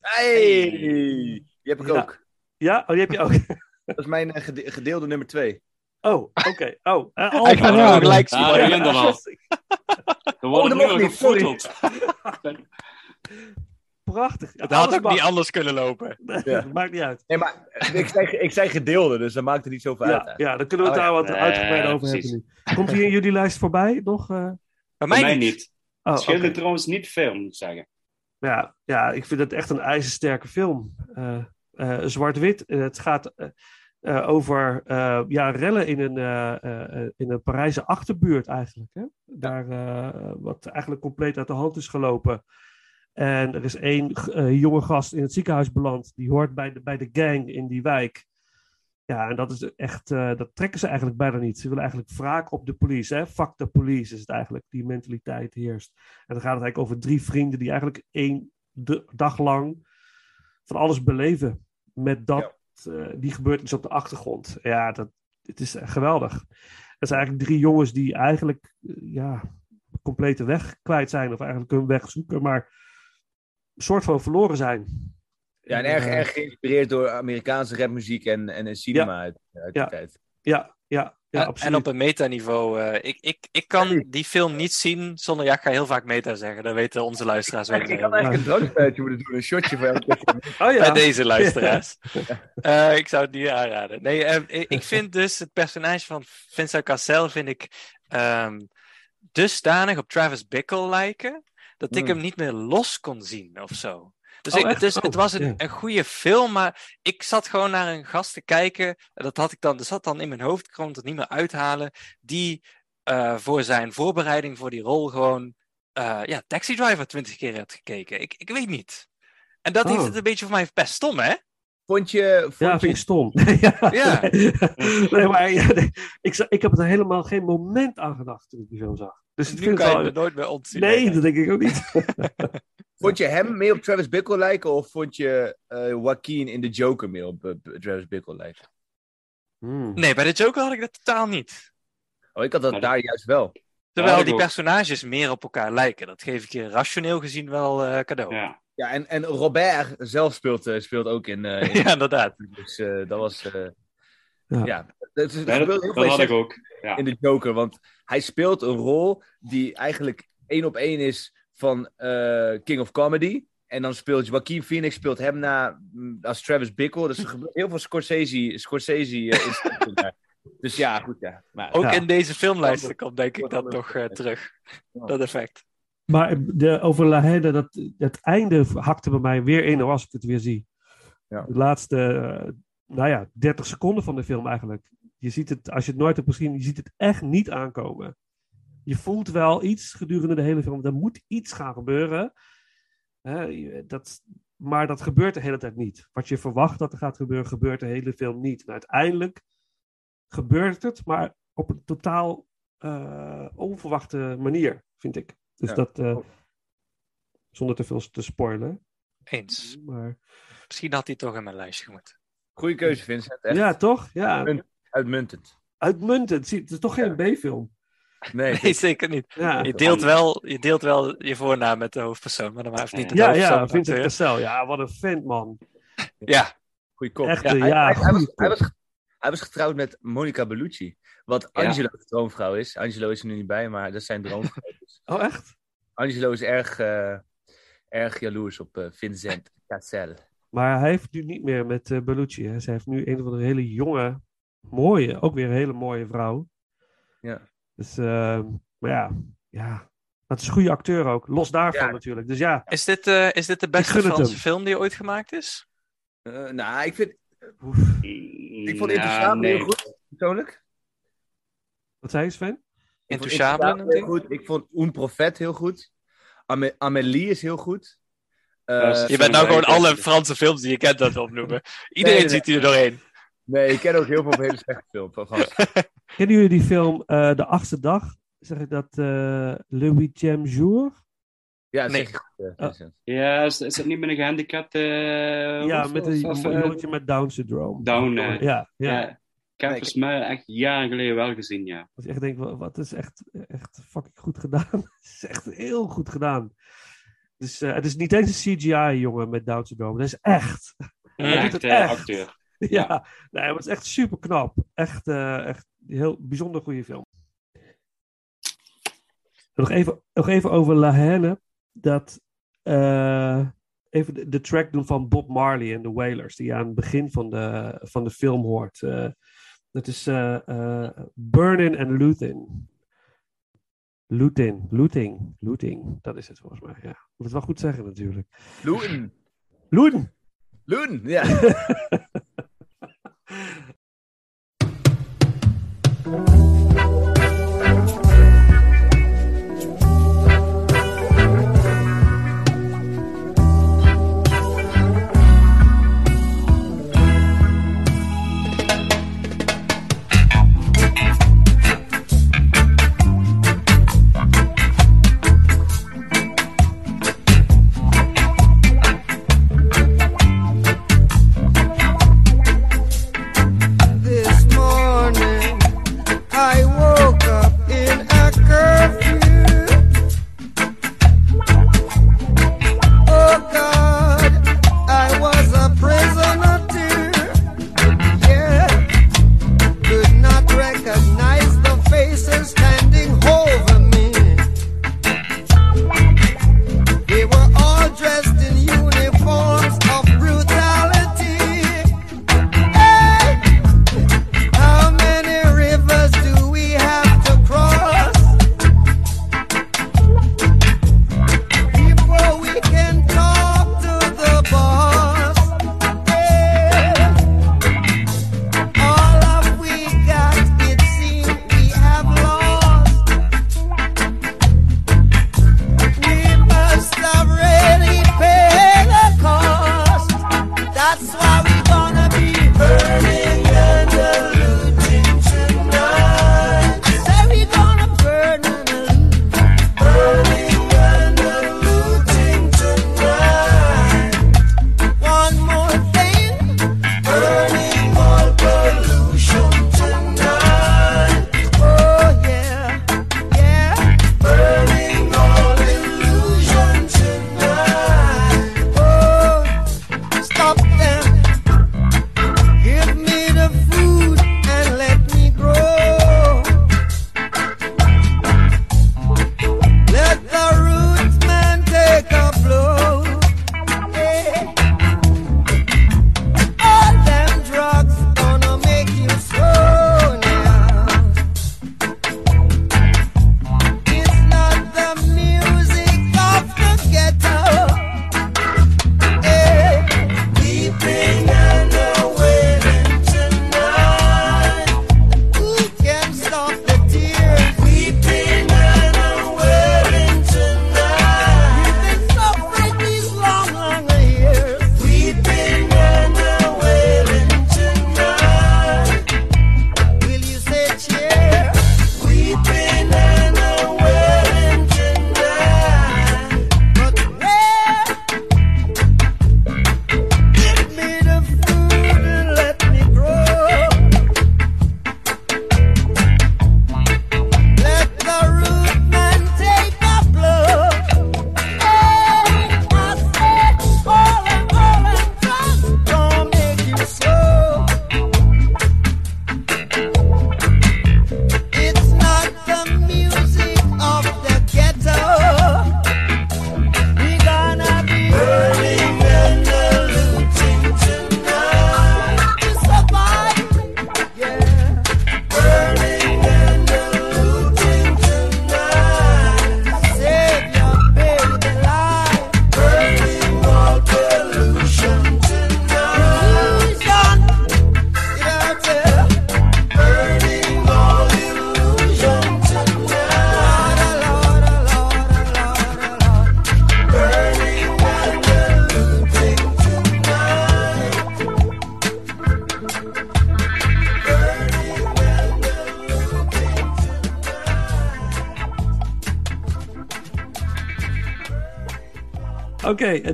H: Hey! Die heb ik
E: Ja.
H: ook.
E: Ja, oh, die heb je ook.
H: Dat is mijn eh, gede- gedeelde nummer twee.
E: Oh, oké. Oh, Alfa
F: gaat er
E: Romeo.
F: ook gelijk zien.
G: Ah,
E: Ja,
G: begin dan al. Wordt
H: dat
G: nu
H: mag niet, sorry.
E: Prachtig.
F: Het had ook
E: mag.
F: niet anders kunnen lopen.
H: Ja.
E: Maakt niet uit.
H: Nee, maar ik zei, ik zei gedeelde, dus dat maakt het niet zoveel uit.
E: Ja,
H: eigenlijk.
E: ja, dan kunnen we het
H: Oh,
E: daar
H: ja.
E: wat uitgebreider over
G: precies.
E: hebben nu. Komt hier in jullie lijst voorbij nog? eh?
F: Bij
G: Bij
F: mij, niet.
G: niet.
E: Oh,
G: Het trouwens niet veel, moet ik zeggen.
E: Ja, ja, ik vind het echt een ijzersterke film. Eh, eh, Zwart-wit. Eh, het gaat over ja, rellen in een, in een Parijse achterbuurt eigenlijk. Hè? Daar, wat eigenlijk compleet uit de hand is gelopen. En er is één jonge gast in het ziekenhuis beland. Die hoort bij de, bij de gang in die wijk. Ja, en dat is echt, eh, dat trekken ze eigenlijk bijna niet. Ze willen eigenlijk wraak op de police. Hè? Fuck the police is het eigenlijk, die mentaliteit heerst. En dan gaat het eigenlijk over drie vrienden die eigenlijk één de, dag lang van alles beleven. Met dat, eh, die gebeurtenis op de achtergrond. Ja, dat, het is geweldig. Het zijn eigenlijk drie jongens die eigenlijk, eh, ja, complete weg kwijt zijn. Of eigenlijk hun weg zoeken, maar een soort van verloren zijn.
H: Ja, en erg,
E: Eh,
H: erg geïnspireerd door Amerikaanse rapmuziek en, en en cinema uit, uit die
E: Ja.
H: tijd.
E: Ja, ja, ja,
F: Ja,
E: absoluut.
F: en op een metaniveau. eh ik, ik, ik kan die film niet zien zonder. Ja, ik ga heel vaak meta zeggen. Dat weten onze luisteraars. Weten
H: Ik
F: dat
H: had
F: heel
H: eigenlijk een drankspelletje moeten doen, een shotje voor elke keer.
E: Oh ja.
F: Bij deze luisteraars. Eh, ik zou het niet aanraden. Nee, eh, ik, ik vind dus het personage van Vincent Cassel vind ik ehm, dusdanig op Travis Bickle lijken dat ik
E: Mm.
F: hem niet meer los kon zien of zo. Dus,
E: Oh,
F: ik, dus het
E: Oh,
F: was een, goede film, maar ik zat gewoon naar een gast te kijken. En dat had ik dan, dat zat dan in mijn hoofd, ik kon het niet meer uithalen. Die eh, voor zijn voorbereiding voor die rol gewoon eh, ja, Taxi Driver twintig keer had gekeken. Ik, ik weet niet. En dat heeft
E: Oh.
F: het een beetje voor mij best stom, hè?
H: Vond je... Vond
E: Ja,
H: je...
E: vind ik stom. ja.
F: Ja.
E: nee, maar ja, nee, ik, ik heb er helemaal geen moment aan gedacht toen ik die film zag. Dus
F: Nu
E: vind
F: kan je
E: wel...
F: het nooit meer ontzien.
E: Nee, dat denk ik ook niet.
H: Vond je hem meer op Travis Bickle lijken of vond je eh Joaquin in The Joker meer op eh, Travis Bickle lijken?
E: Hmm.
F: Nee, bij de Joker had ik dat totaal niet.
H: Oh, ik had dat
G: Maar
H: daar juist wel.
F: Terwijl
G: Ja,
F: die personages meer op elkaar lijken. Dat geef ik je rationeel gezien wel eh, cadeau. Ja,
G: Ja.
H: Ja, en, en Robert zelf speelt, speelt ook in... eh, in-
F: inderdaad.
H: Dus eh, dat was... eh,
E: Ja.
H: ja, dat, is-
G: Nee, dat, had ik ook. Ja.
H: in de Joker. Want hij speelt een rol die eigenlijk één op één is van eh, King of Comedy. En dan speelt Joaquin Phoenix speelt hem na mm, als Travis Bickle. Dus er gebeurt heel veel Scorsese, Scorsese daar. Dus ja, goed ja. Maar,
F: Ook
E: Ja.
F: in deze filmlijsten komt denk ik dat nog eh, terug.
H: Ja.
F: Dat effect.
E: Maar de, over La Haine, dat, het einde hakte bij mij weer in als ik het weer zie.
H: Ja.
E: De laatste, nou ja, 30 seconden van de film eigenlijk. Je ziet het, als je het nooit hebt gezien, je ziet het echt niet aankomen. Je voelt wel iets gedurende de hele film. Er moet iets gaan gebeuren. Hè, dat, maar dat gebeurt de hele tijd niet. Wat je verwacht dat er gaat gebeuren, gebeurt de hele film niet. En uiteindelijk gebeurt het, maar op een totaal eh, onverwachte manier, vind ik. Dus
H: Ja.
E: dat, eh, zonder te veel te spoilen.
F: Eens.
E: Maar,
F: Misschien had hij toch in mijn lijstje moeten.
H: Goeie keuze, Vincent. Echt
E: ja, toch? Ja,
H: uitmuntend.
E: uitmuntend. Zie, Het is toch geen B-film?
H: Nee,
F: Nee, zeker niet.
E: Ja,
F: Je deelt, wel, je deelt wel je voornaam met de hoofdpersoon, maar dan maar niet de
E: ja,
F: hoofdpersoon.
E: ja Vincent. Cassel. Ja, wat een vent, man.
F: Ja,
H: goeie kop.
E: Echt,
F: Ja,
H: Hij,
E: ja,
H: hij, hij was, hij, was, hij was getrouwd met Monica Bellucci. Wat
G: Ja.
H: Angelo's droomvrouw is. Angelo is er nu niet bij, maar dat zijn droomvrouw.
E: Oh, echt?
H: Angelo is erg, eh, erg jaloers op eh, Vincent Cassel.
E: Maar hij heeft nu niet meer met eh Bellucci. Hè. Zij heeft nu een van de hele jonge, mooie, ook weer een hele mooie vrouw.
H: Ja.
E: Dus, eh, maar ja, ja. Dat is een goede acteur ook. Los daarvan
H: Ja.
E: natuurlijk. Dus ja,
F: is dit, eh, is dit de beste Franse film die ooit gemaakt is?
H: Eh, nou, ik vind...
E: oef.
H: Ik vond
G: Ja,
H: Intouchable
G: nee.
H: heel goed, persoonlijk.
E: wat zei je Sven?
F: Intouchable
H: heel goed. Ik vond Un Profet heel goed. Ame- Amélie is heel goed. Eh,
G: Dat
F: Je bent nou gewoon alle. Franse films die je kent aan het opnoemen. Iedereen
H: nee,
F: ziet hier er doorheen.
H: nee, ik ken ook heel veel hele slechte films van Frans.
E: Kennen jullie die film eh, De Achtste Dag? Zeg ik dat eh, Louis Jam Jour?
H: Ja,
F: nee.
E: Oh.
G: Ja, is, het niet met een gehandicapte... Eh,
E: ja, met een jongetje met Down syndrome.
G: Down,
E: ja, ja.
G: ja. Ik heb volgens mij echt jaren geleden wel gezien, ja.
E: Ik denk, wat is echt, echt fucking goed gedaan. Het is echt heel goed gedaan.
L: Dus, het is niet eens een CGI-jongen met Down syndrome. Dat is echt. Ja,
G: echt,
L: echt.
G: acteur.
L: Ja, ja. Nee, het is echt super knap. Echt, uh, echt heel bijzonder goede film. Nog even, nog even over La Haine. Dat, eh, even de, track doen van Bob Marley en de Wailers. Die aan het begin van de, van de film hoort. Uh, dat is uh, and Looting. Looting, looting, looting. Dat is het volgens mij, ja. Moet het wel goed zeggen natuurlijk.
E: Looting, looting, looting.
L: ja.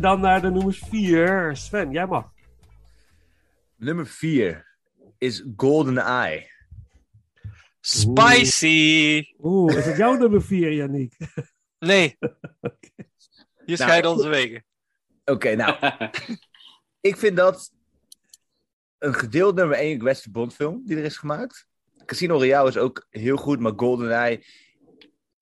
L: dan naar de nummers 4. Sven, jij mag.
H: Nummer 4 is Golden Eye.
F: Spicy!
L: Oeh, is het jouw nummer 4, Yannick?
F: Nee. Je
H: scheidt
F: nou, onze wegen.
H: Oké, nou. ik vind dat een gedeeld nummer 1 Western Bond film die er is gemaakt. Casino Royale is ook heel goed, maar Golden Eye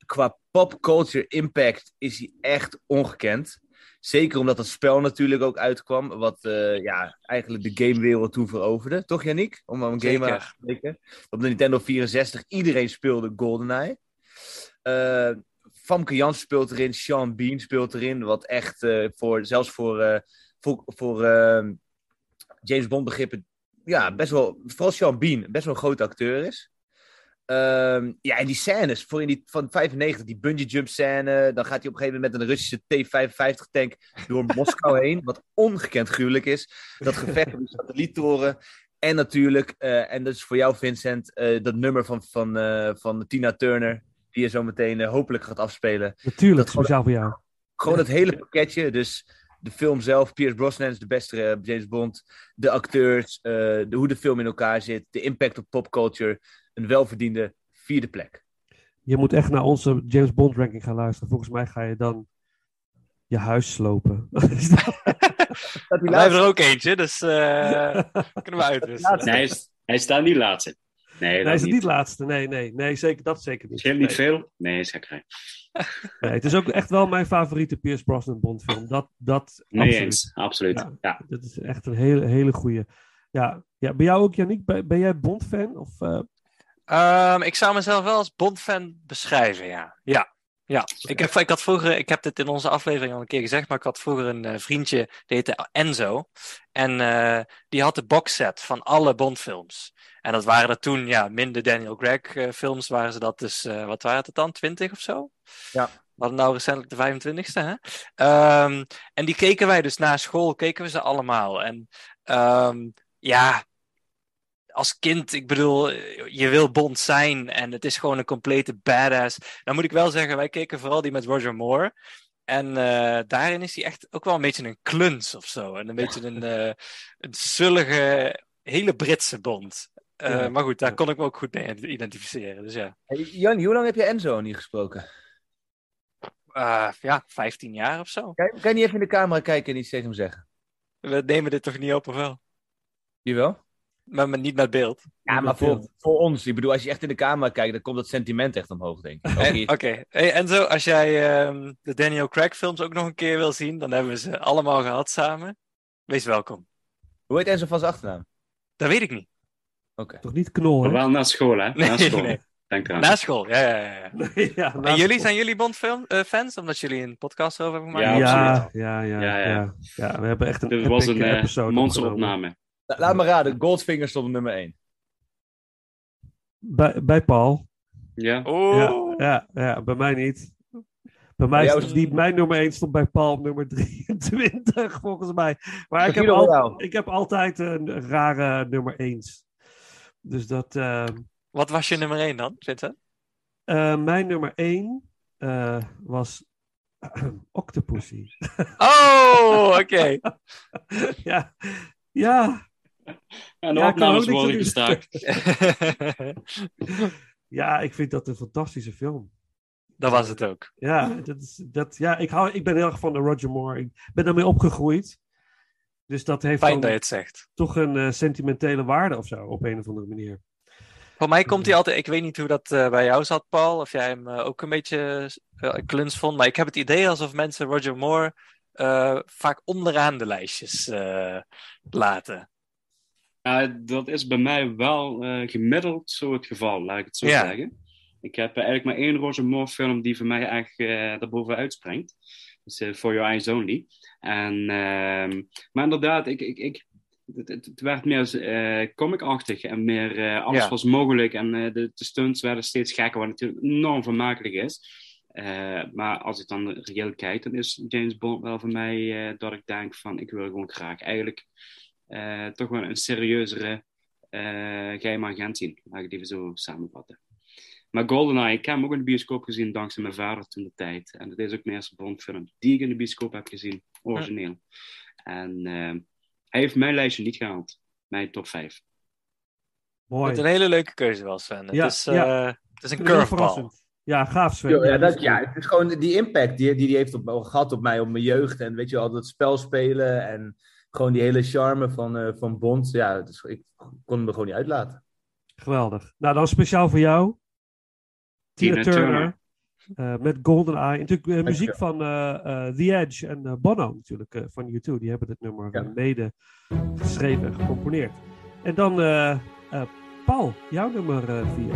H: Qua pop culture impact is hij echt ongekend. Zeker omdat het spel natuurlijk ook uitkwam, wat eh, ja, eigenlijk de gamewereld toen veroverde. Toch, Yannick? Om een game aan te spreken. Op de Nintendo 64, iedereen speelde GoldenEye. Eh Famke Jans speelt erin, Sean Bean speelt erin, wat echt eh, voor, zelfs voor, voor, voor eh, James Bond begrippen, ja, best wel, vooral Sean Bean, best wel een grote acteur is. Ehm, ja, en die scènes voor in die, van 95, die bungee jump scène, dan gaat hij op een gegeven moment met een Russische T-55 tank door Moskou heen, wat ongekend gruwelijk is. Dat gevecht op die satelliettoren. En natuurlijk, eh, en dat is voor jou Vincent, eh, dat nummer van, van, eh, van Tina Turner, die je zo meteen hopelijk gaat afspelen.
E: Natuurlijk,
H: Dat gewoon-
E: speciaal voor jou.
H: Gewoon het hele pakketje. Dus de film zelf, Pierce Brosnan is de beste James Bond. De acteurs, de, hoe de film in elkaar zit. De impact op popculture. Een welverdiende vierde plek.
E: Je moet echt naar onze James Bond ranking gaan luisteren. Volgens mij ga je dan je huis slopen.
F: We blijven er ook eentje, dus eh, kunnen we uitwisselen.
G: Nee, hij, is- hij staat niet laatste. Nee,
E: Nee,
G: dat
E: is
G: niet.
E: niet laatste. Nee, nee, nee, zeker, dat zeker niet.
G: Scheelt niet
E: Nee.
G: veel? Nee, is gekkerij.
E: Nee, het is ook echt wel mijn favoriete Pierce Brosnan Bond film. Dat, dat
G: Nee
E: absoluut.
G: eens, absoluut.
E: Ja,
G: Ja.
E: Dat is echt een hele, hele goede. Ja, ja, bij jou ook, Yannick? Ben, ben jij Bond-fan? Of, eh,
F: Ehm, ik zou mezelf wel als Bond-fan beschrijven, ja. Ja, ja. Ik, heb, ik had vroeger, ik heb dit in onze aflevering al een keer gezegd, maar ik had vroeger een eh, vriendje, die heette Enzo. En eh, die had de boxset van alle Bond-films. En dat waren er toen, ja, minder Daniel Craig-films, waren ze dat dus, eh, wat waren het dan, 20 of zo?
H: Ja.
F: We hadden nou recentelijk de 25ste, hè? Ehm, en die keken wij dus na school, keken we ze allemaal. En ehm, ja, als kind, ik bedoel, je wil Bond zijn en het is gewoon een complete badass. Dan moet ik wel zeggen, wij keken vooral die met Roger Moore. En eh, daarin is hij echt ook wel een beetje een kluns of zo. En een beetje een, eh, een zullige, hele Britse Bond. Eh,
H: Ja.
F: Maar goed, daar kon ik me ook goed mee identificeren. Dus ja,
H: Hey, Jan, hoe lang heb je Enzo niet gesproken?
F: Ja 15 jaar of zo.
H: Kan, kan je niet even in de camera kijken en iets tegen hem zeggen?
F: We nemen dit toch niet op of wel?
H: Jawel?
F: Maar, maar niet met beeld.
H: Ja, maar voor, voor ons. Ik bedoel, als je echt in de camera kijkt, dan komt dat sentiment echt omhoog, denk ik.
F: Eh. Oké, hey, Enzo, als jij ehm, de Daniel Craig films ook nog een keer wil zien, dan hebben we ze allemaal gehad samen. Wees welkom.
H: Hoe heet Enzo van zijn achternaam?
F: Dat weet ik niet.
H: Oké.
E: toch niet knol,
G: Maar
E: hè?
G: wel na school, hè?
F: Nee,
G: na school.
F: nee.
G: Denk eraan.
F: Na school, ja, ja, ja. En jullie,
E: school.
F: zijn jullie Bond-fans? Omdat jullie een podcast erover hebben gemaakt?
E: Ja,
G: absoluut.
E: ja, ja,
G: Ja,
E: ja,
G: ja.
E: ja. we hebben echt een
G: Dit was een eh,
E: episode
G: monsteropname.
H: La- Laat me raden, Goldfinger stond op nummer 1.
E: Bij, bij Paul.
G: Ja.
F: Oeh.
E: Ja, ja, ja, bij mij niet. Bij mij stond
H: is-
E: die, mijn nummer 1 stond bij Paul op nummer 23, volgens mij. Maar ik heb, al- ik heb altijd een rare nummer 1. Dus dat... eh,
F: Wat was je nummer 1 dan, Vincent?
E: eh, mijn nummer 1 was Octopussy.
F: Oh, oké.
E: ja, ja,
G: En de
E: Ja,
G: opnames worden gestaakt.
E: ja, ik vind dat een fantastische film.
F: dat was het ook.
E: Ja, dat is, dat, ja ik, hou, ik ben heel erg van de Roger Moore. Ik ben daarmee opgegroeid. Dus dat heeft
F: Fijn
E: dan
F: dat je het zegt.
E: toch een eh, sentimentele waarde of zo, op een of andere manier.
F: Voor mij komt hij altijd, ik weet niet hoe dat eh, bij jou zat, Paul, of jij hem eh, ook een beetje uh, kluns vond, maar ik heb het idee alsof mensen Roger Moore eh, vaak onderaan de lijstjes eh, laten.
G: Ja, dat is bij mij wel eh, gemiddeld zo het geval, laat ik het zo
F: Ja.
G: zeggen. Ik heb eh, eigenlijk maar één Roger Moore film die voor mij echt eh daarboven uitspringt. Dus eh, For Your Eyes Only. En, ehm, maar inderdaad, ik, ik, ik, het, het- werd meer eh comicachtig en meer eh, alles
F: Ja.
G: was mogelijk. En eh, de, de stunts werden steeds gekker, wat natuurlijk enorm vermakelijk is. Eh, maar als ik dan reëel kijk, dan is James Bond wel voor mij eh, dat ik denk van ik wil gewoon graag eigenlijk eh, eh, toch wel een serieuzere eh, geheime agent zien. Laat ik het even zo samenvatten. Maar GoldenEye, ik heb hem ook in de bioscoop gezien dankzij mijn vader toen de tijd. En dat is ook mijn eerste Bondfilm die ik in de bioscoop heb gezien, origineel. En eh, hij heeft mijn lijstje niet gehaald, mijn top 5.
E: Mooi.
F: Wat een hele leuke keuze wel, Sven. Het, is, het is een curveball.
E: Ja, gaaf Sven.
H: Ja,
E: dat,
H: ja, het is gewoon die impact die die, heeft op, gehad op mij, op mijn jeugd. En weet je al dat spel spelen en gewoon die hele charme van, eh, van Bond. Ja, dus ik kon me gewoon niet uitlaten.
E: Geweldig. Nou, dan speciaal voor jou. Tina, Turner. Eh, met Golden Eye. Natuurlijk eh, muziek van The Edge en Bono natuurlijk van U2. Die hebben dit nummer mede geschreven en gecomponeerd. En dan Paul, jouw nummer
M: vier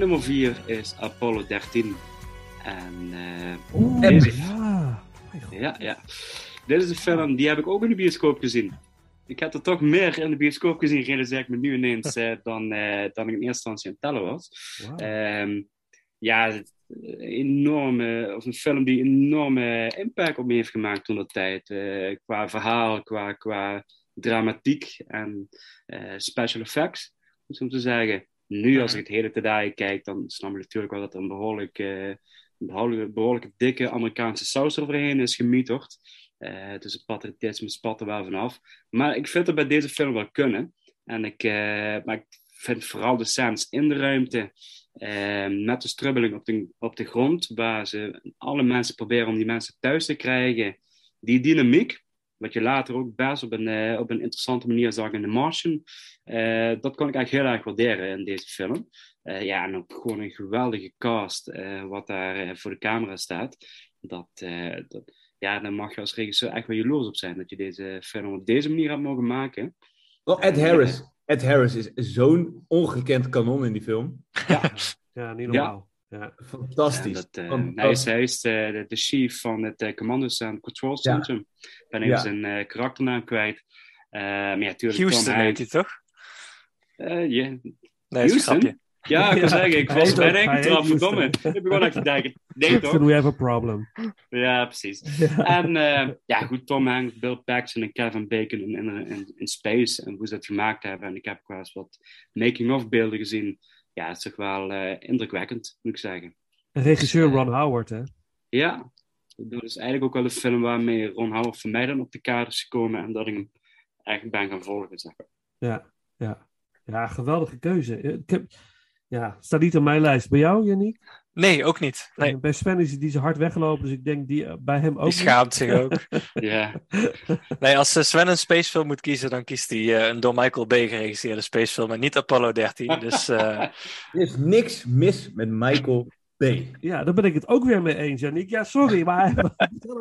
M: nummer 4 is Apollo 13. En, uh,
E: ja.
M: ja. Ja,
G: Dit is een film, die heb ik ook in de bioscoop gezien. Ik heb er toch meer in de bioscoop gezien, realiseer ik me nu ineens, uh, dan, eh, dan ik in eerste instantie aan het tellen was. Ehm, ja, een enorme, of een film die een enorme impact op me heeft gemaakt toen dat tijd. qua verhaal, qua, qua dramatiek en special effects, om zo te zeggen. Nu, als ik het hele tijden kijk, dan snap ik natuurlijk wel dat er een behoorlijk, eh, behoorlijk, behoorlijk dikke Amerikaanse saus eroverheen is gemieterd. Eh, dus het patriotisme spat er wel vanaf. Maar ik vind het bij deze film wel kunnen. En ik, eh, maar ik vind vooral de scènes in de ruimte, met de strubbeling op de, op de grond, waar ze alle mensen proberen om die mensen thuis te krijgen. Die dynamiek, wat je later ook best op een, op een interessante manier zag in The Martian, dat kon ik eigenlijk heel erg waarderen in deze film. Eh, ja, en ook gewoon een geweldige cast, eh, wat daar eh, voor de camera staat. Dat, eh, dat, ja, daar mag je als regisseur echt wel jaloers op zijn, dat je deze film op deze manier hebt mogen maken.
H: Oh, Ed Harris. Ed Harris is zo'n ongekend kanon in die film.
E: Ja, niet
G: normaal.
E: Ja.
H: Fantastisch.
G: Ja, dat, eh,
H: Fantastisch.
G: hij is, hij is de, chief van het uh, Commandos and Control Center. Ik ben even
H: Ja.
G: zijn eh, karakternaam kwijt. Eh, maar ja,
F: Houston heet hij toch?
G: Eh, ja.
F: Nee, is een
G: Houston?
F: grapje.
G: Ja, ik wil
E: Ja,
G: zeggen, ik was
E: heet
G: verdomme.
E: Houston.
G: Ik begon echt te denken, nee
E: Houston,
G: toch?
E: we have a problem.
G: Ja, precies. En eh, ja, goed, Tom Hanks, Bill Paxton en Kevin Bacon in, in, in, in Space en hoe ze dat gemaakt hebben. En ik heb ook wel eens wat making-of beelden gezien. Ja, het is toch wel eh, indrukwekkend, moet ik zeggen.
E: En regisseur Ron Howard, hè?
G: Ja, dat is eigenlijk ook wel de film waarmee Ron Howard voor mij dan op de kaart is gekomen en dat ik hem echt ben gaan volgen, zeg maar.
E: Ja, ja. Ja, geweldige keuze. Ik heb, ja, staat niet op mijn lijst. Bij jou, Yannick?
F: Nee, ook niet. Nee.
E: Bij Sven is die zo hard weggelopen, dus ik denk die eh, bij hem ook.
F: Die schaamt zich ook.
G: Ja.
F: Nee, als eh, Sven een spacefilm moet kiezen, dan kiest hij eh, een door Michael Bay geregisseerde spacefilm en niet Apollo 13. Dus eh,
H: Er is niks mis met Michael Bay.
E: Ja, daar ben ik het ook weer mee eens, Yannick. Ja, sorry, maar...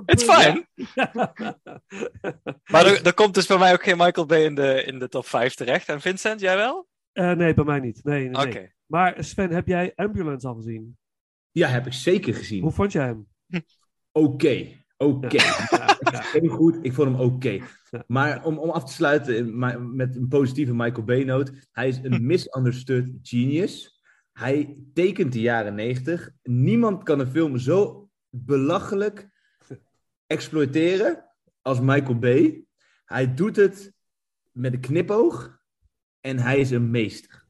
F: It's fine. maar er, er komt dus bij mij ook geen Michael Bay in de, in de top 5 terecht. En Vincent, jij wel?
E: Eh, nee, bij mij niet. Nee, nee. Maar Sven, heb jij Ambulance al gezien?
H: Ja, heb ik zeker gezien.
E: Hoe vond jij hem?
H: Oké, oké. Heel goed, ik vond hem oké. Maar om, om af te sluiten met een positieve Michael Bay-noot. Hij is een misunderstood genius. Hij tekent de jaren 90. Niemand kan een film zo belachelijk exploiteren als Michael Bay. Hij doet het met een knipoog. En hij is een meester.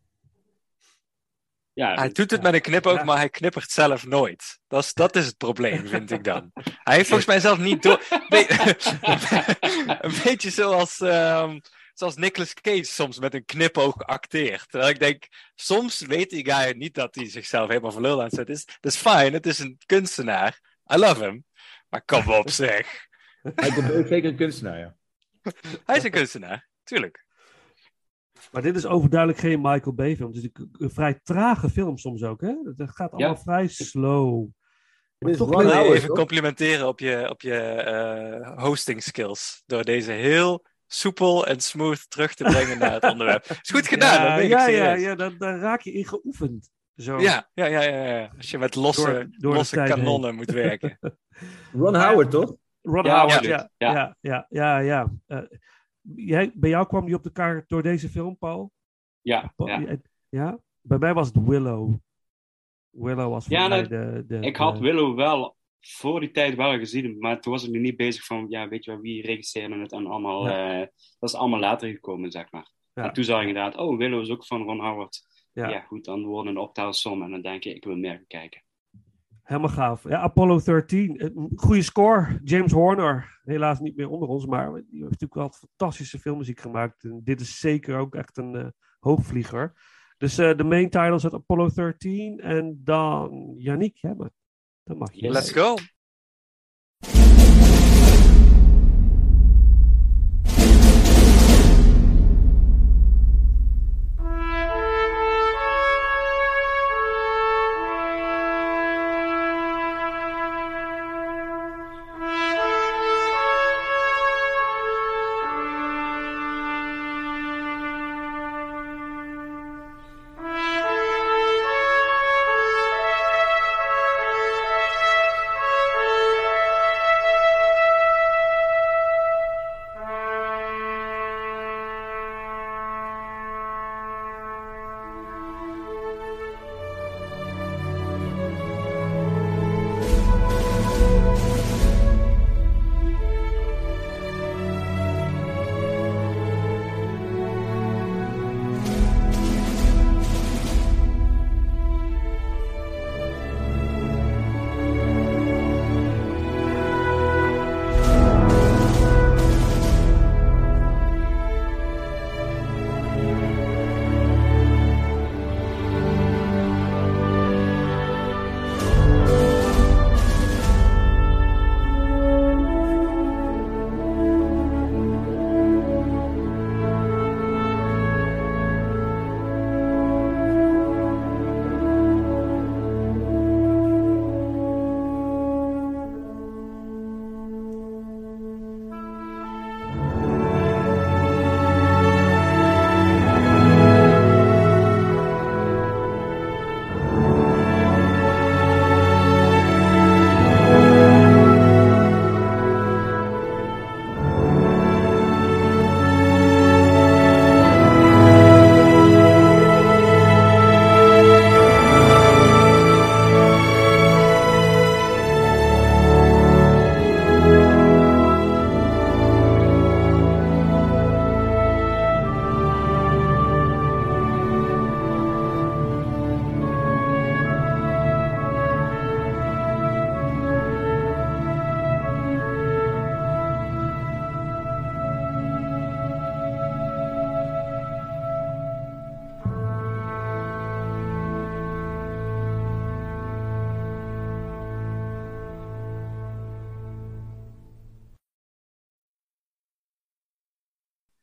G: Ja,
F: Hij doet het met een knipoog, maar hij knippert zelf nooit. Dat is, dat is het probleem, vind ik dan. Hij heeft volgens mij zelf niet door... Be- een beetje zoals, ehm, zoals Nicolas Cage soms met een knipoog acteert. Terwijl ik denk, soms weet die guy niet dat hij zichzelf helemaal voor lul aan het zetten is. Dat is fijn, het is een kunstenaar. I love him. Maar kom op zeg.
H: Michael Bay is zeker een kunstenaar, ja.
F: Hij is een kunstenaar, tuurlijk.
E: Maar dit is overduidelijk geen Michael Bay film. Het is een, vrij trage film soms ook, hè? Het gaat allemaal
F: Ja.
E: vrij slow. Maar
H: is
E: toch
F: Ik wil je even complimenteren op je, op je eh, hosting skills. Door deze heel soepel en smooth terug te brengen naar het onderwerp. Is goed gedaan,
E: ja,
F: dat
E: ja, ja, ja, daar, daar raak je in geoefend. Zo.
F: Ja, ja, ja, ja, ja. Als je met losse,
E: Door- door de
F: losse kanonnen
E: heen.
F: moet werken.
H: Ron Howard, toch?
E: Ron
F: Ja,
E: Howard, ja.
F: Ja.
E: Ja, ja, ja. ja, Eh, jij, bij jou kwam die op de kaart door deze film, Paul?
G: Ja,
E: Paul,
G: ja.
E: jij- ja? Bij mij was het Willow. Willow was voor
G: Ja, dat-
E: de, de...
G: ik had
E: de-
G: Willow wel voor die tijd wel gezien, maar toen was ik nu niet bezig van, ja, weet je wel, wie regisseerde het en allemaal,
E: Ja.
G: eh, dat is allemaal later gekomen, zeg maar.
E: Ja.
G: En toen zag ik inderdaad, oh, Willow is ook van Ron Howard.
E: Ja.
G: Ja, goed, dan wordt een optelsom en dan denk je, ik wil meer kijken.
E: Helemaal gaaf. Ja, Apollo 13. eh, Goede score. James Horner. Helaas niet meer onder ons, maar die heeft natuurlijk wel fantastische filmmuziek gemaakt. En dit is zeker ook echt een eh, hoogvlieger. Dus de main title is Apollo 13. En dan Yannick, hè, maar dat mag je.
F: Let's go.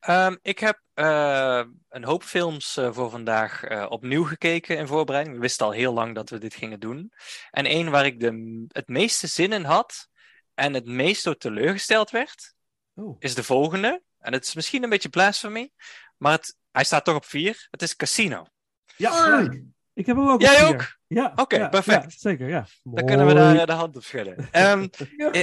F: Ehm, ik heb eh, een hoop films eh, voor vandaag eh, opnieuw gekeken in voorbereiding. We wisten al heel lang dat we dit gingen doen. En één waar ik de, het meeste zin in had en het meest door teleurgesteld werd,
E: Oh.
F: is de volgende. En het is misschien een beetje blasphemy, maar het, hij staat toch op vier. Het is Casino.
E: Ja. Ik heb hem ook.
F: Jij ook?
E: Ja.
F: Oké,
E: ja,
F: perfect.
E: ja, zeker, ja.
F: Dan kunnen we daar de hand op schudden. Ehm, eh,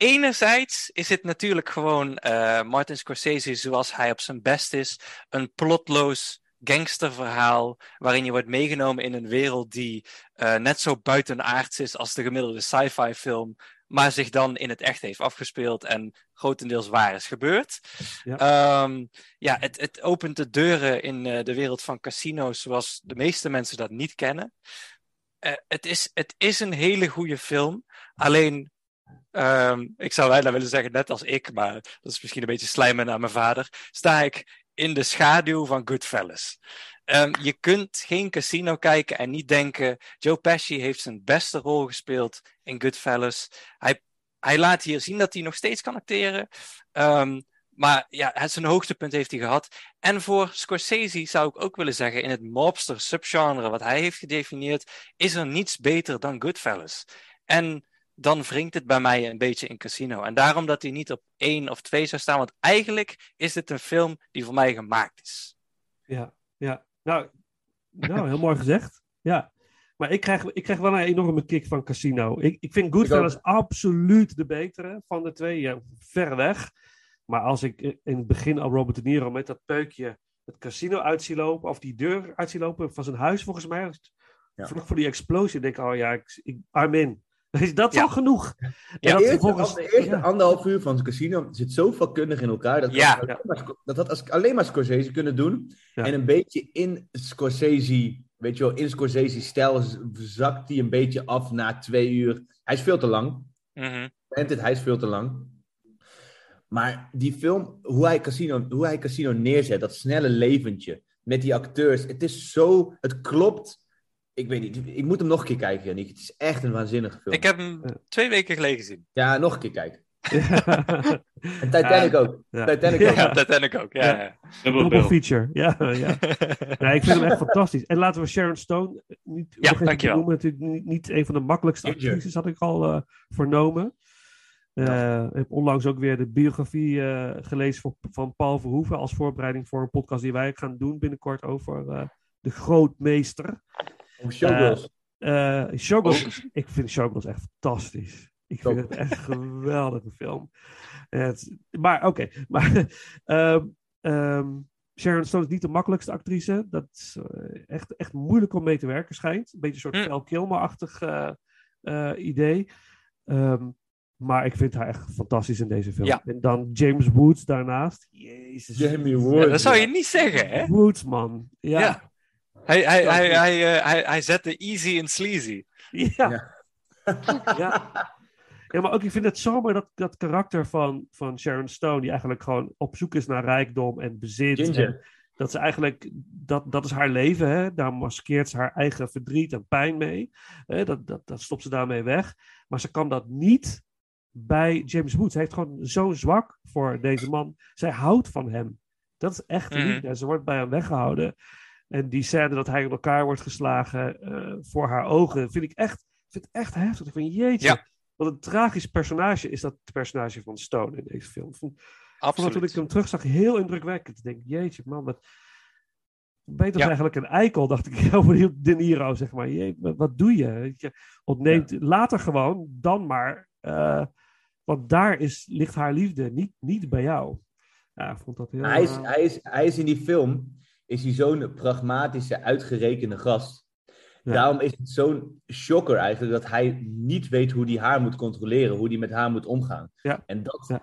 F: enerzijds is het natuurlijk gewoon eh, Martin Scorsese zoals hij op zijn best is. Een plotloos gangsterverhaal waarin je wordt meegenomen in een wereld die eh, net zo buitenaards is als de gemiddelde sci-fi film, maar zich dan in het echt heeft afgespeeld en grotendeels waar is gebeurd.
E: Ja.
F: Ehm, ja, het, het opent de deuren in eh, de wereld van casino's zoals de meeste mensen dat niet kennen. Het, is, het is een hele goede film. Alleen, ehm, ik zou bijna willen zeggen, net als ik, maar dat is misschien een beetje slijmen naar mijn vader, sta ik in de schaduw van Goodfellas. Ehm, je kunt geen casino kijken en niet denken, Joe Pesci heeft zijn beste rol gespeeld in Goodfellas. Hij, hij laat hier zien dat hij nog steeds kan acteren. Ehm, maar ja, zijn hoogtepunt heeft hij gehad. En voor Scorsese zou ik ook willen zeggen, in het mobster subgenre wat hij heeft gedefinieerd, is er niets beter dan Goodfellas. En dan wringt het bij mij een beetje in Casino. En daarom dat hij niet op één of twee zou staan, want eigenlijk is dit een film die voor mij gemaakt is.
E: Ja, ja. Nou, nou heel mooi gezegd. Ja. Maar ik krijg, ik krijg wel een enorme kick van Casino. Ik, ik vind Goodfellas absoluut de betere van de twee. Ja, ver weg. Maar als ik in het begin al Robert De Niro met dat peukje het casino uit zie lopen, of die deur uit zie lopen van zijn huis volgens mij,
H: Ja.
E: vlak voor die explosie, denk ik, oh ja, ik, ik, I'm in. Dat is
F: Ja.
E: al genoeg. En
H: de,
E: dat
H: eerste,
E: vervolgens-
H: de eerste
E: ja.
H: anderhalf uur van het casino zit zo vakkundig in elkaar. Dat,
F: Ja.
H: dat, maar- dat had als, alleen maar Scorsese kunnen doen.
E: Ja.
H: En een beetje in Scorsese, weet je wel, in Scorsese-stijl zakt hij een beetje af na twee uur. Hij is veel te lang.
F: Mhm.
H: Bent het, hij is veel te lang. Maar die film, hoe hij, casino, hoe hij Casino neerzet, dat snelle leventje met die acteurs, het is zo, het klopt. Ik weet niet, ik moet hem nog een keer kijken, Janik. Het is echt een waanzinnige film.
F: Ik heb hem twee weken geleden gezien.
H: Ja, nog een keer kijken. En Titanic ook.
E: Ja.
H: Titanic ook.
F: Ja, Titanic ook. Ja,
E: Ja.
F: ja.
G: Double
E: Double
G: bill.
E: feature. Ja, ja. Nee, ik vind hem echt fantastisch. En laten we Sharon Stone niet,
F: Ja, dankjewel.
E: noemen. Natuurlijk niet, niet een van de makkelijkste actrices, had ik al eh, vernomen. Eh, Ik heb onlangs ook weer de biografie eh, gelezen voor, van Paul Verhoeven als voorbereiding voor een podcast die wij gaan doen binnenkort over eh, de grootmeester.
H: Showgirls.
E: Eh Showgirls, ik vind Showgirls echt fantastisch. Ik vind het echt een geweldige film. Het, maar oké, maar ehm, ehm, Sharon Stone is niet de makkelijkste actrice. Dat is eh, echt, echt moeilijk om mee te werken, schijnt. Een beetje een soort
F: Hm.
E: Kilmer-achtig eh, eh, idee. Ehm, maar ik vind haar echt fantastisch in deze film.
F: Ja.
E: En dan James Woods daarnaast. Jezus.
H: Jamie
F: Ja,
H: Woods.
F: dat zou je niet zeggen, hè?
E: Woods, man. Ja.
F: Ja. Hij, hij, hij, hij, eh, hij, hij zette easy en sleazy.
E: Ja.
H: Ja.
E: ja. Ja, maar ook, ik vind het zomaar dat, dat karakter van, van Sharon Stone, die eigenlijk gewoon op zoek is naar rijkdom en bezit. En dat ze eigenlijk, dat, dat is haar leven, hè? daar maskeert ze haar eigen verdriet en pijn mee. Hè? Dat, dat, dat stopt ze daarmee weg. Maar ze kan dat niet bij James Woods. Hij heeft gewoon zo'n zwak voor deze man. Zij houdt van hem. Dat is echt
F: Mhm.
E: liefde. En ze wordt bij hem weggehouden. En die scène dat hij in elkaar wordt geslagen eh, voor haar ogen, vind ik echt, vind echt heftig. Ik vind, jeetje,
F: Ja.
E: wat een tragisch personage is dat personage van Stone in deze film. Vond,
F: Absoluut.
E: toen ik hem terugzag heel indrukwekkend. Ik denk, jeetje man, wat... Beter
F: Ja.
E: eigenlijk een eikel, dacht ik over die De Niro, zeg maar. Jee, wat, doe je? Ontneemt later gewoon, dan maar. eh, want daar is, ligt haar liefde, niet, niet bij jou. Ja, ik vond dat heel...
H: Hij is,
E: eh,
H: hij, is, hij is in die film is hij zo'n pragmatische, uitgerekende gast.
E: Ja.
H: Daarom is het zo'n shocker eigenlijk dat hij niet weet hoe hij haar moet controleren, hoe hij met haar moet omgaan.
E: Ja.
H: En dat,
E: Ja.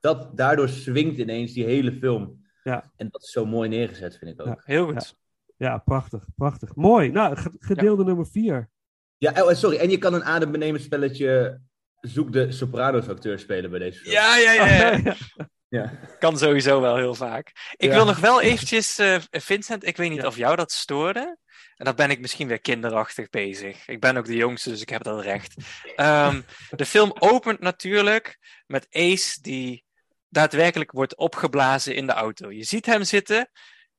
H: dat, daardoor swingt ineens die hele film.
E: Ja.
H: En dat is zo mooi neergezet, vind ik ook.
E: Ja.
F: Heel goed.
E: Ja, prachtig, prachtig. Mooi. Nou, ge- gedeelde nummer vier.
H: Ja, oh, sorry. En je kan een adembenemend spelletje zoek de Sopranos acteur spelen bij deze film.
F: Ja, ja, ja. ja.
H: Ja.
F: Kan sowieso wel heel vaak. Ik
H: Ja.
F: wil nog wel eventjes, eh, Vincent, ik weet niet
E: Ja.
F: of jou dat stoorde. En dan ben ik misschien weer kinderachtig bezig. Ik ben ook de jongste, dus ik heb dat recht. Ehm, de film opent natuurlijk met Ace die daadwerkelijk wordt opgeblazen in de auto. Je ziet hem zitten,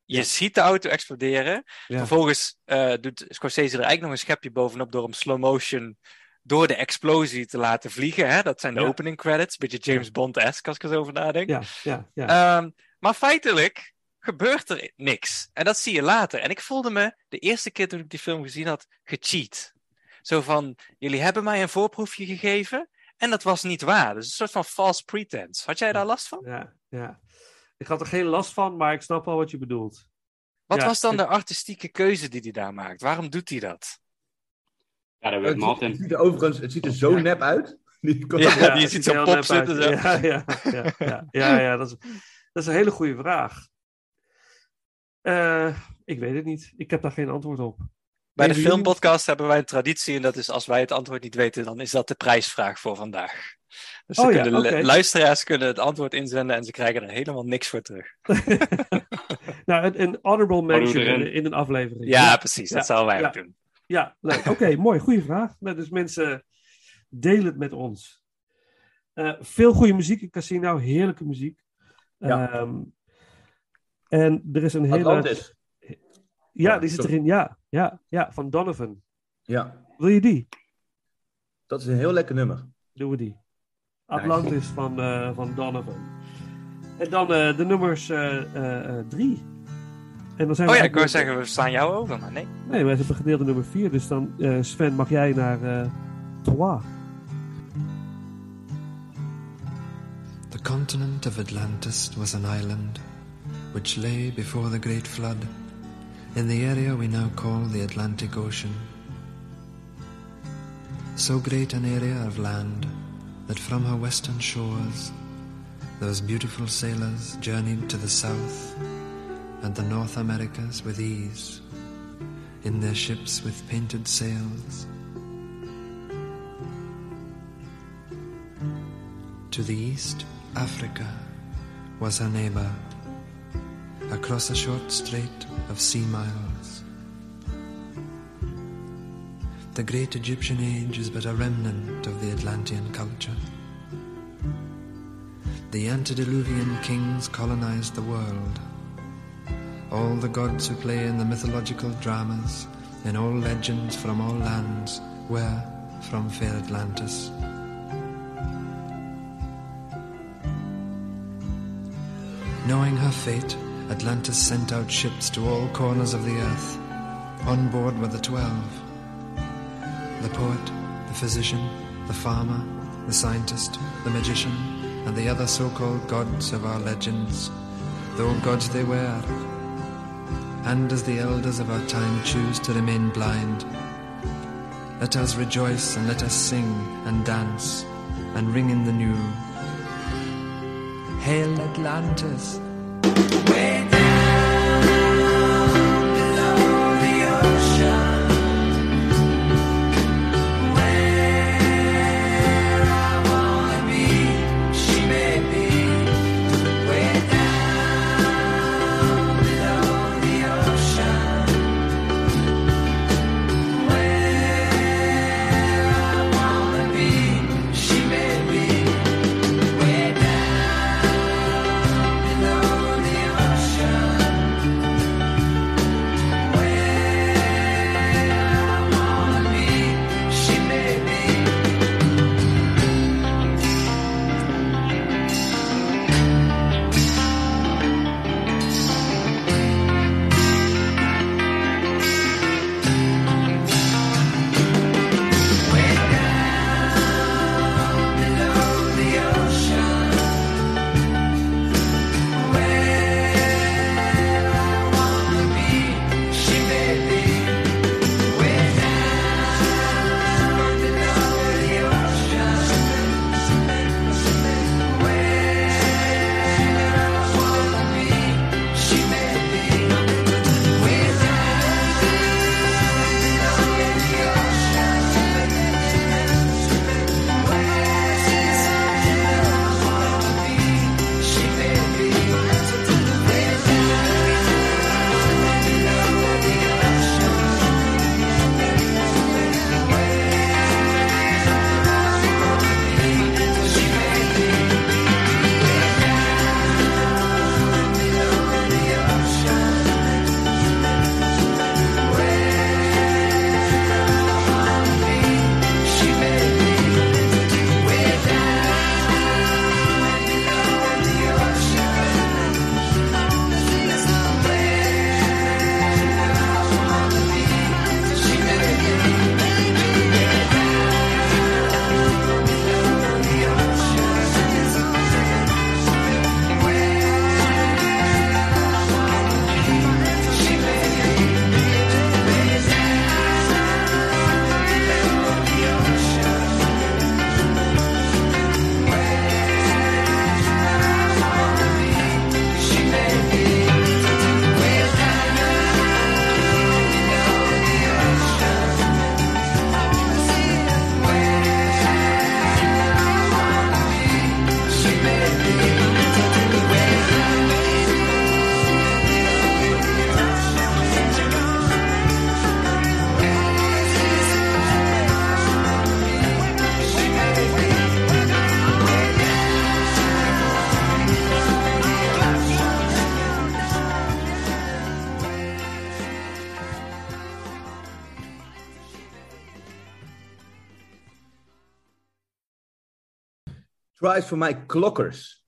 F: je ziet de auto exploderen. Vervolgens eh, doet Scorsese er eigenlijk nog een schepje bovenop door hem slow motion door de explosie te laten vliegen. Hè? Dat zijn de
E: Ja.
F: opening credits. Beetje James Bond-esque als ik er zo over nadenk.
E: Ja, ja, ja.
F: Ehm, maar feitelijk gebeurt er niks. En dat zie je later. En ik voelde me de eerste keer toen ik die film gezien had, gecheat. Zo van, jullie hebben mij een voorproefje gegeven en dat was niet waar. Dus een soort van false pretense. Had jij daar last van?
E: ja, ja. Ik had er geen last van, maar ik snap wel wat je bedoelt.
F: Wat
E: Ja,
F: was dan
E: ik-
F: de artistieke keuze die hij daar maakt? Waarom doet hij dat?
G: Ja, dat
H: Het,
G: weet Martin.
H: het ziet er overigens het ziet er zo nep uit. Die
F: Ja, die
E: het
F: ziet
E: er
F: zo'n
E: heel
F: pop
E: nep uit.
F: zitten. Zo.
E: Ja, ja, ja, ja, ja, ja, dat, is, dat is een hele goede vraag. Eh, ik weet het niet. Ik heb daar geen antwoord op.
F: Bij de filmpodcast hebben wij een traditie en dat is als wij het antwoord niet weten, dan is dat de prijsvraag voor vandaag. Dus
E: Oh ja,
F: kunnen luisteraars kunnen het antwoord inzenden en ze krijgen er helemaal niks voor terug.
E: Nou, een, een honorable mention in, in een aflevering.
F: Ja, precies. Dat zouden wij
E: ja.
F: ook doen.
E: Ja, leuk. Oké, mooi. Goede vraag. Nou, dus mensen, deel het met ons. Eh, veel goede muziek in Casino. Heerlijke muziek.
H: Ja.
E: Ehm, en er is een hele...
H: Atlantis.
E: Ja, die zit
H: Sorry.
E: erin. Ja, ja, ja, van Donovan.
H: Ja,
E: Wil je die?
H: dat is een heel lekker nummer.
E: Doen we die. Atlantis van, eh, van Donovan. En dan eh, de nummers drie. En dan zijn
F: Oh
E: we
F: ja, ik wou zeggen, we staan jou over, maar nee.
E: Nee, we hebben gedeelte nummer vier. Dus dan, eh, Sven, mag jij naar eh trois.
N: The continent of Atlantis was an island which lay before the Great Flood in the area we now call the Atlantic Ocean. So great an area of land that from her western shores those beautiful sailors journeyed to the south and the North Americas with ease in their ships with painted sails. To the east, Africa was her neighbor, across a short strait of sea miles. The great Egyptian age is but a remnant of the Atlantean culture. The antediluvian kings colonized the world. All the gods who play in the mythological dramas, in all legends from all lands, were from fair Atlantis. Knowing her fate, Atlantis sent out ships to all corners of the earth. On board were the twelve the poet, the physician, the farmer, the scientist, the magician, and the other so called gods of our legends, though gods they were. And as the elders of our time choose to remain blind, let us rejoice and let us sing and dance and ring in the new. Hail Atlantis!
H: Tries for My Clockers.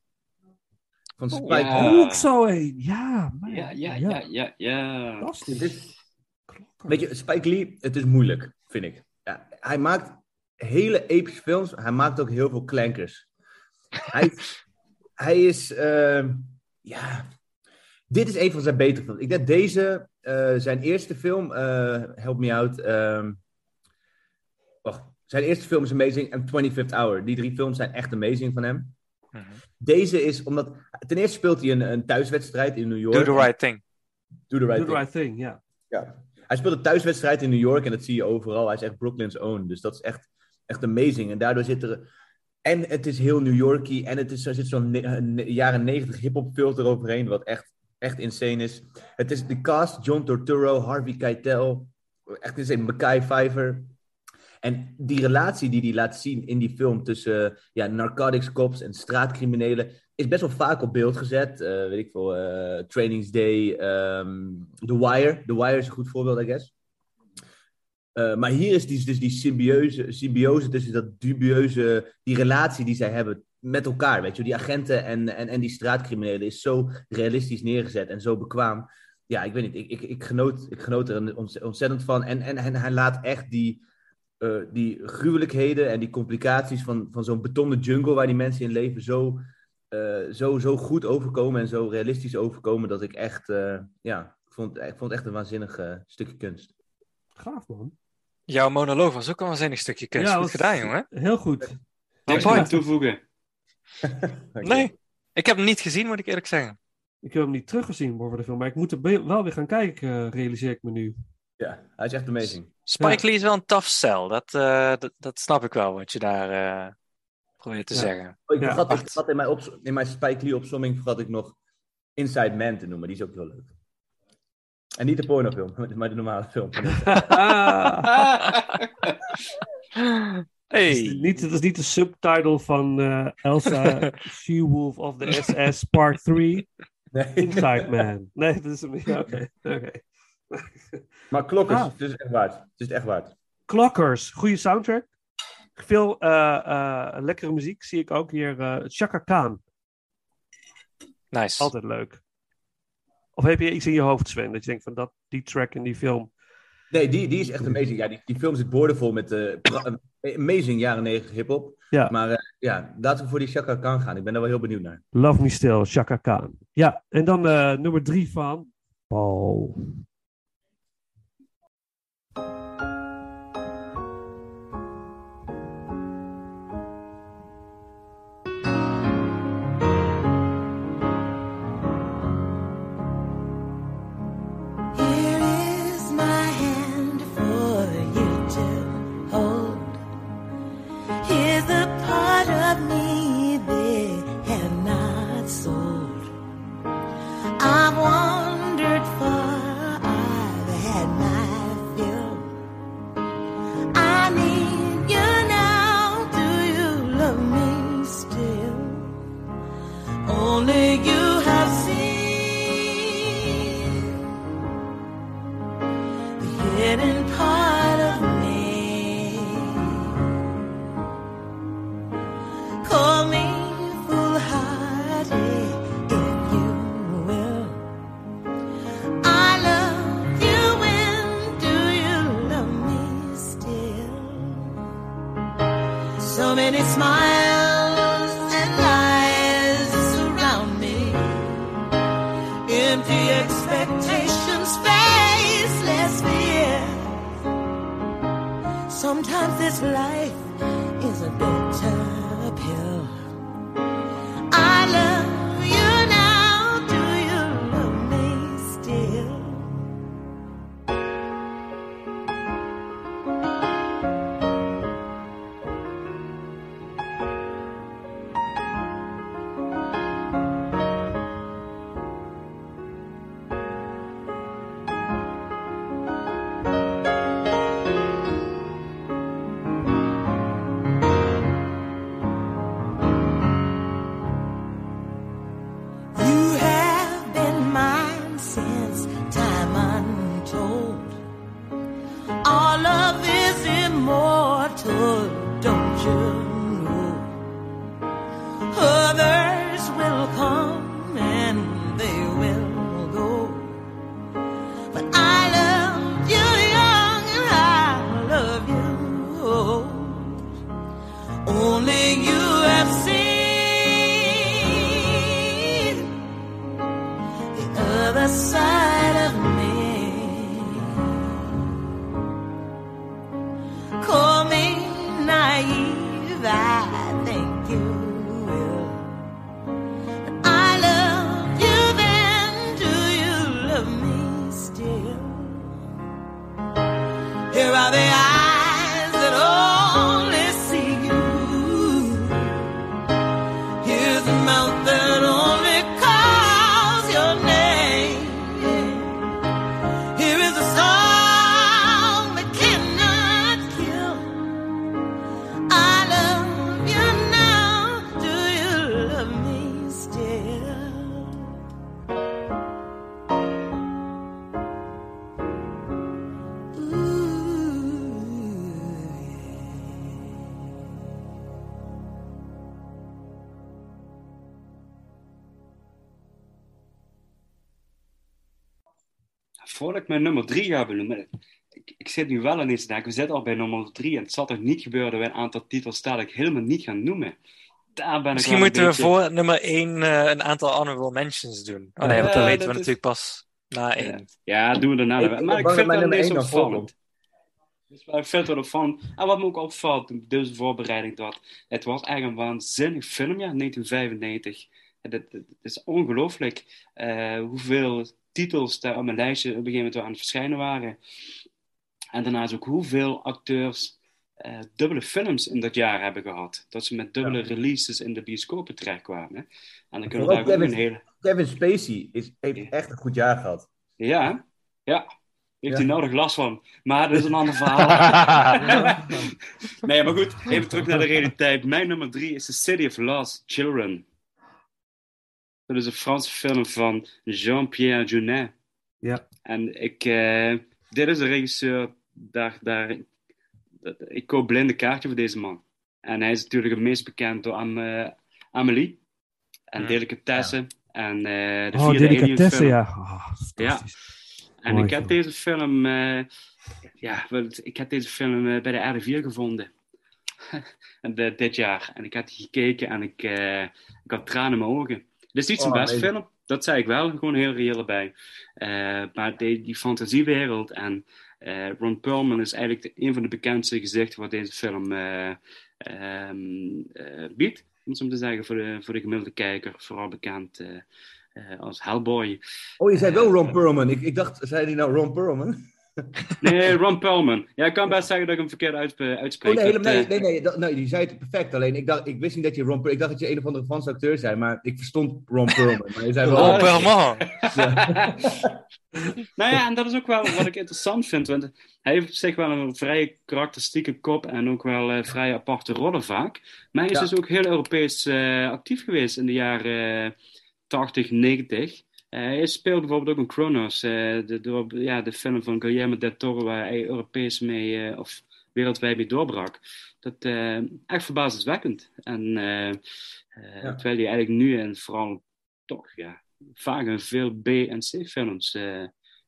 H: Van Spike
G: ja.
H: Lee.
M: Ook zo een. Ja, man.
G: Ja, ja, ja, ja, ja.
M: Fantastisch.
H: Dit is- Weet je, Spike Lee, het is moeilijk, vind ik. Ja, hij maakt hele epische films. Hij maakt ook heel veel klankers. Hij, hij is, ehm, ja, dit is een van zijn betere films. Ik denk deze, eh, zijn eerste film, eh, help me out. ehm, zijn eerste film is Amazing en 25th Hour. Die drie films zijn echt amazing van hem. Deze is omdat, ten eerste speelt hij een, een thuiswedstrijd in New York.
F: Do the right thing.
H: Do the right
M: Do the
H: thing.
M: right thing, ja.
H: Ja. Hij speelt een thuiswedstrijd in New York en dat zie je overal. Hij is echt Brooklyn's own. Dus dat is echt, echt amazing. En daardoor zit er... En het is heel New Yorkie en het is, er zit zo'n ne- ne- jaren negentig hip-hop filter overheen, wat echt, echt insane is. Het is de cast: John Turturro, Harvey Keitel, echt insane, Mackay Pfeiffer. En die relatie die hij laat zien in die film tussen ja, narcotics cops en straatcriminelen is best wel vaak op beeld gezet. Eh, weet ik veel, eh Trainings Day, ehm, The Wire. The Wire is een goed voorbeeld, I guess. Eh, maar hier is dus die symbiose, symbiose tussen dat dubieuze, die relatie die zij hebben met elkaar, weet je, die agenten en, en, en die straatcriminelen is zo realistisch neergezet en zo bekwaam. Ja, ik weet niet, ik, ik, ik, genoot, ik genoot er ont- ontzettend van. En, en, en hij laat echt die, eh, die gruwelijkheden en die complicaties van, van zo'n betonnen jungle waar die mensen in leven zo, eh, zo, zo goed overkomen en zo realistisch overkomen dat ik echt, eh, ja, ik vond, ik vond het echt een waanzinnig stukje kunst.
M: Gaaf, man.
F: Jouw monoloog was ook een waanzinnig stukje kunst.
M: Ja,
F: Goed
M: was
F: gedaan, jongen.
M: Heel goed.
G: Niks meer toevoegen.
F: Nee, ik heb hem niet gezien, moet ik eerlijk zeggen.
M: Ik heb hem niet teruggezien over de film, maar ik moet er wel weer gaan kijken, realiseer ik me nu.
H: Ja, hij is echt amazing.
F: Spike Lee is wel een tough cell. Dat, eh, dat, dat snap ik wel, wat je daar eh, probeert te
H: Ja.
F: zeggen.
H: Oh, ik
M: Ja.
H: vergat, ik vergat in, mijn in mijn Spike Lee opzomming vergat ik nog Inside Man te noemen. Die is ook heel leuk. En niet de pornofilm, maar de normale film.
M: Het, is niet, het is niet de subtitle van eh, Elsa She-Wolf of the SS Part 3.
H: Nee.
M: Inside Man. Nee, dat is hem niet. Oké, oké.
H: Maar klokkers,
M: Ah.
H: het is echt waard. Het is echt waard.
M: Klokkers, goede soundtrack. Veel eh, eh, lekkere muziek zie ik ook hier. eh Chaka Khan,
F: Nice.
M: altijd leuk. Of heb je iets in je hoofd, Sven, dat je denkt van dat, die track in die film.
H: Nee, die, die is echt amazing. Ja, die, die film zit boordevol met eh, amazing jaren 90 hip-hop.
M: Ja.
H: Maar eh, ja, laten we voor die Chaka Khan gaan. Ik ben daar wel heel benieuwd naar.
M: Love Me Still, Chaka Khan. Ja, en dan eh, nummer drie van Paul.
G: Mijn nummer drie ga benoemen. Ik, ik zit nu wel ineens te denken, we zitten al bij nummer drie. En het zal toch niet gebeuren dat we een aantal titels dadelijk helemaal niet gaan noemen. Daar ben ik
F: Misschien
G: een
F: moeten we voor nummer 1 een aantal honorable mentions doen. Oh nee, want dat
G: Ja,
F: weten we
G: is-
F: natuurlijk pas na 1.
G: Ja, doen we daarna.
H: Ik- ik
G: maar ik vind
H: dat
G: meest
H: één
G: opvallend. Dus wel- ik vind het wel opvallend. En wat me ook opvalt in deze voorbereiding, dat het was eigenlijk een waanzinnig filmjaar, 1995. Het, het, het is ongelooflijk eh, hoeveel titels daar op mijn lijstje op een gegeven moment aan het verschijnen waren. En daarnaast ook hoeveel acteurs eh, dubbele films in dat jaar hebben gehad. Dat ze met dubbele releases in de bioscopen terechtkwamen. En dan kunnen we daar ook een hele...
H: Kevin Spacey is, heeft echt een goed jaar gehad.
G: Ja, ja. Heeft
H: Ja.
G: hij nodig last van. Maar dat is een ander verhaal. nee, maar goed. Even terug naar de realiteit. Mijn nummer drie is The City of Lost Children. Dat is een Franse film van Jean-Pierre Jeunet.
E: Ja.
G: En ik, eh, dit is de regisseur, daar, daar, dat- ik koop blinde kaartje voor deze man. En hij is natuurlijk het meest bekend door Am, eh, Amelie en
E: Ja.
G: Delicatessen en eh de
E: Oh,
G: vierde
E: Delicatessen, ja. Oh,
G: ja. En
E: Mooi
G: ik heb
E: deze
G: film, eh, ja, ik heb deze film bij de RD4 gevonden. en de- dit jaar. En ik had die gekeken en ik, eh, ik had tranen in mijn ogen. Dit is niet zijn
H: Oh,
G: beste
H: nee.
G: film. Dat zei ik wel, gewoon heel reëel erbij. Eh, maar die, die fantasiewereld en eh, Ron Perlman is eigenlijk de- een van de bekendste gezichten wat deze film eh, ehm, eh, biedt. Om het zo te zeggen, voor de, voor de gemiddelde kijker. Vooral bekend als Hellboy.
H: Oh, je zei wel Ron Perlman. Ik, ik dacht, zei hij nou Ron Perlman?
G: Nee, Ron Perlman. Ja, ik kan best zeggen dat ik hem verkeerd uitspe- uitspreek.
H: Oh nee, helemaal,
G: eh,
H: nee, nee, nee, dat, nee, die zei het perfect. Alleen ik, dacht, ik wist niet dat je Ron Ik dacht dat je een of andere Franse acteur zei, maar ik verstond Ron Perlman. Maar je zei wel...
G: Ron Perlman.
H: Ja.
G: nou ja, en dat is ook wel wat ik interessant vind. Want hij heeft op zich wel een vrij karakteristieke kop en ook wel eh, vrij aparte rollen vaak. Maar hij is
H: Ja.
G: dus ook heel Europees eh, actief geweest in de jaren eh, 80, 90. Eh, hij speelt bijvoorbeeld ook in Chronos, eh, de, de, ja, de film van Guillermo del Toro, waar hij Europees mee, eh, of wereldwijd mee doorbrak. Dat eh echt verbazenswekkend. En eh, eh, terwijl hij eigenlijk nu en vooral toch ja, vaak in veel B- en C-films eh,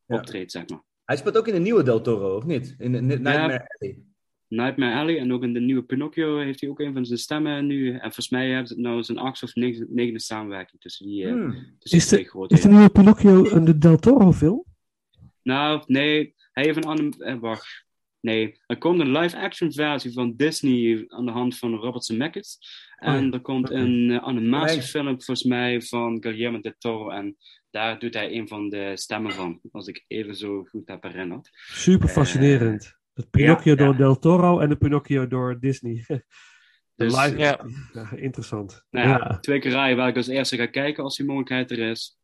G: optreedt, zeg maar.
H: Hij speelt ook in de nieuwe Del Toro, of niet? In, in Nightmare Alley.
G: Nightmare Alley en ook in de nieuwe Pinocchio heeft hij ook een van zijn stemmen nu. En volgens mij hebben ze het nou zijn achtste of negende, negende samenwerking tussen die, eh,
H: Hmm.
G: tussen
E: Is
G: die twee
E: de,
G: grote.
E: is de nieuwe Pinocchio een de Del Toro film?
G: Nou, nee, hij heeft een anim... eh, wacht. Nee, er komt een live-action versie van Disney aan de hand van Robert Zemeckis. En
E: Oh ja,
G: er komt een eh, animatiefilm volgens mij van Guillermo del Toro. En daar doet hij een van de stemmen van, als ik even zo goed heb herinnerd.
E: Super fascinerend. Het Pinocchio
G: ja,
E: door Del Toro en de Pinocchio door Disney. De
G: Dus,
E: live.
G: ja.
E: Ja, interessant.
G: Nou ja,
E: Ja.
G: twee keer rijden waar ik als eerste ga kijken als die mogelijkheid er is.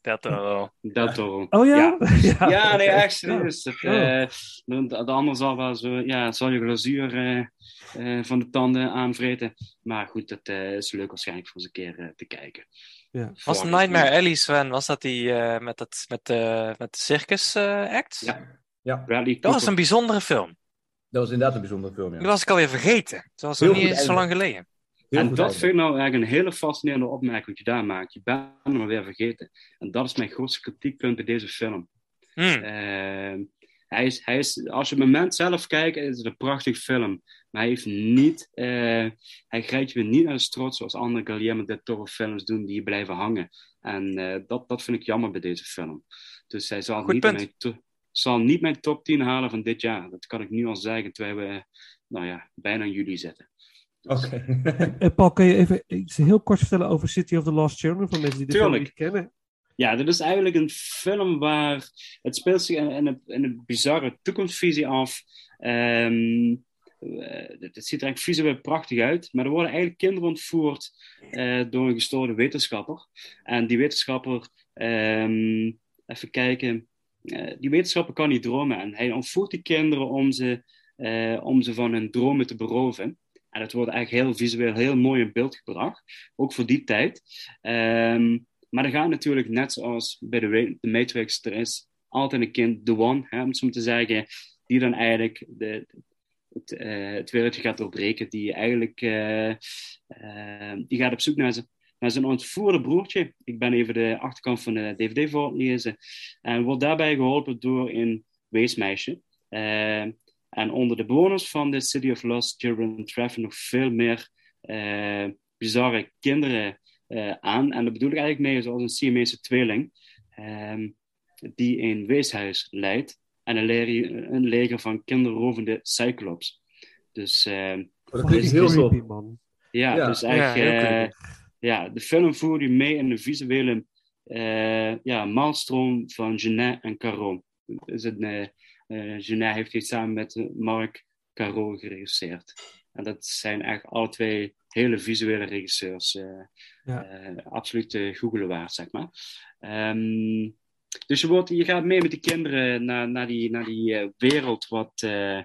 F: Del Toro.
G: Del Toro.
E: Oh ja?
G: Ja,
E: Ja,
G: nee, echt serieus. Dat,
E: Oh.
G: eh, de, de ander zal wel zo, ja, zal je glazuur eh, eh, van de tanden aanvreten. Maar goed, dat is leuk waarschijnlijk voor eens een keer te kijken.
E: Ja.
F: Was Nightmare Alley, Sven, was dat die eh, met, het, met, de met de circus eh, act?
G: Ja.
H: Ja.
G: Bradley
F: Dat was een bijzondere film.
H: Dat was inderdaad een bijzondere film, ja.
F: Die was ik alweer vergeten. Dat was nog niet eens zo lang geleden.
H: Heel
G: en dat vind ik nou eigenlijk een hele fascinerende opmerking wat je daar maakt. Je bent hem maar weer vergeten. En dat is mijn grootste kritiekpunt bij deze film.
F: Hmm.
G: Eh, hij is, hij is, als je het moment zelf kijkt, is het een prachtig film. Maar hij heeft niet, eh, hij grijpt je niet naar de strot zoals andere Guillermo del Toro films doen die je blijven hangen. En eh, dat, dat vind ik jammer bij deze film. Dus hij zal
F: Goed
G: niet,
F: punt.
G: Zal niet mijn top 10 halen van dit jaar. Dat kan ik nu al zeggen, terwijl we nou ja, bijna in juli zitten.
O: Oké.
E: En Paul, kan je even iets heel kort vertellen over City of the Lost Children voor mensen die film
G: Tuurlijk.
E: niet kennen?
G: Ja, dit is eigenlijk een film waar het speelt zich in, in, een, in een bizarre toekomstvisie af. Ehm, eh, het, het ziet er echt visueel prachtig uit, maar er worden eigenlijk kinderen ontvoerd eh, door een gestoorde wetenschapper. En die wetenschapper, ehm, even kijken, eh, die wetenschapper kan niet dromen en hij ontvoert die kinderen om ze, eh, om ze van hun dromen te beroven. En het wordt eigenlijk heel visueel, heel mooi in beeld gebracht, ook voor die tijd. Ehm, maar er gaat natuurlijk, net zoals bij de, de Matrix, er is altijd een kind, the one, om het zo te zeggen, die dan eigenlijk de, het, het wereldje gaat doorbreken. Die eigenlijk die gaat op zoek naar zijn, naar zijn ontvoerde broertje. Ik ben even de achterkant van de DVD voor het lezen. En wordt daarbij geholpen door een weesmeisje. Eh, en onder de bewoners van de City of Lost Children treffen nog veel meer eh, bizarre kinderen eh, aan. En dat bedoel ik eigenlijk mee zoals een Siamese tweeling, ehm, die een weeshuis leidt en een, leger, een leger van kinderrovende cyclops. Dus, ehm,
O: dat klinkt heel
E: man.
G: ja,
O: Ja.
G: dus
F: Ja,
G: eigenlijk,
F: heel creepy.
G: Ja, de film voert u mee in de visuele eh ja, maalstroom van Genet en Caro. Dus het, eh eh, Genet heeft dit samen met eh, Marc Caro geregisseerd. En dat zijn eigenlijk alle twee hele visuele regisseurs. eh,
E: Ja.
G: eh, absoluut uh, googelen waard, zeg maar. Ehm, dus je, wordt, je gaat mee met die kinderen naar, naar die, naar die eh, wereld wat, eh,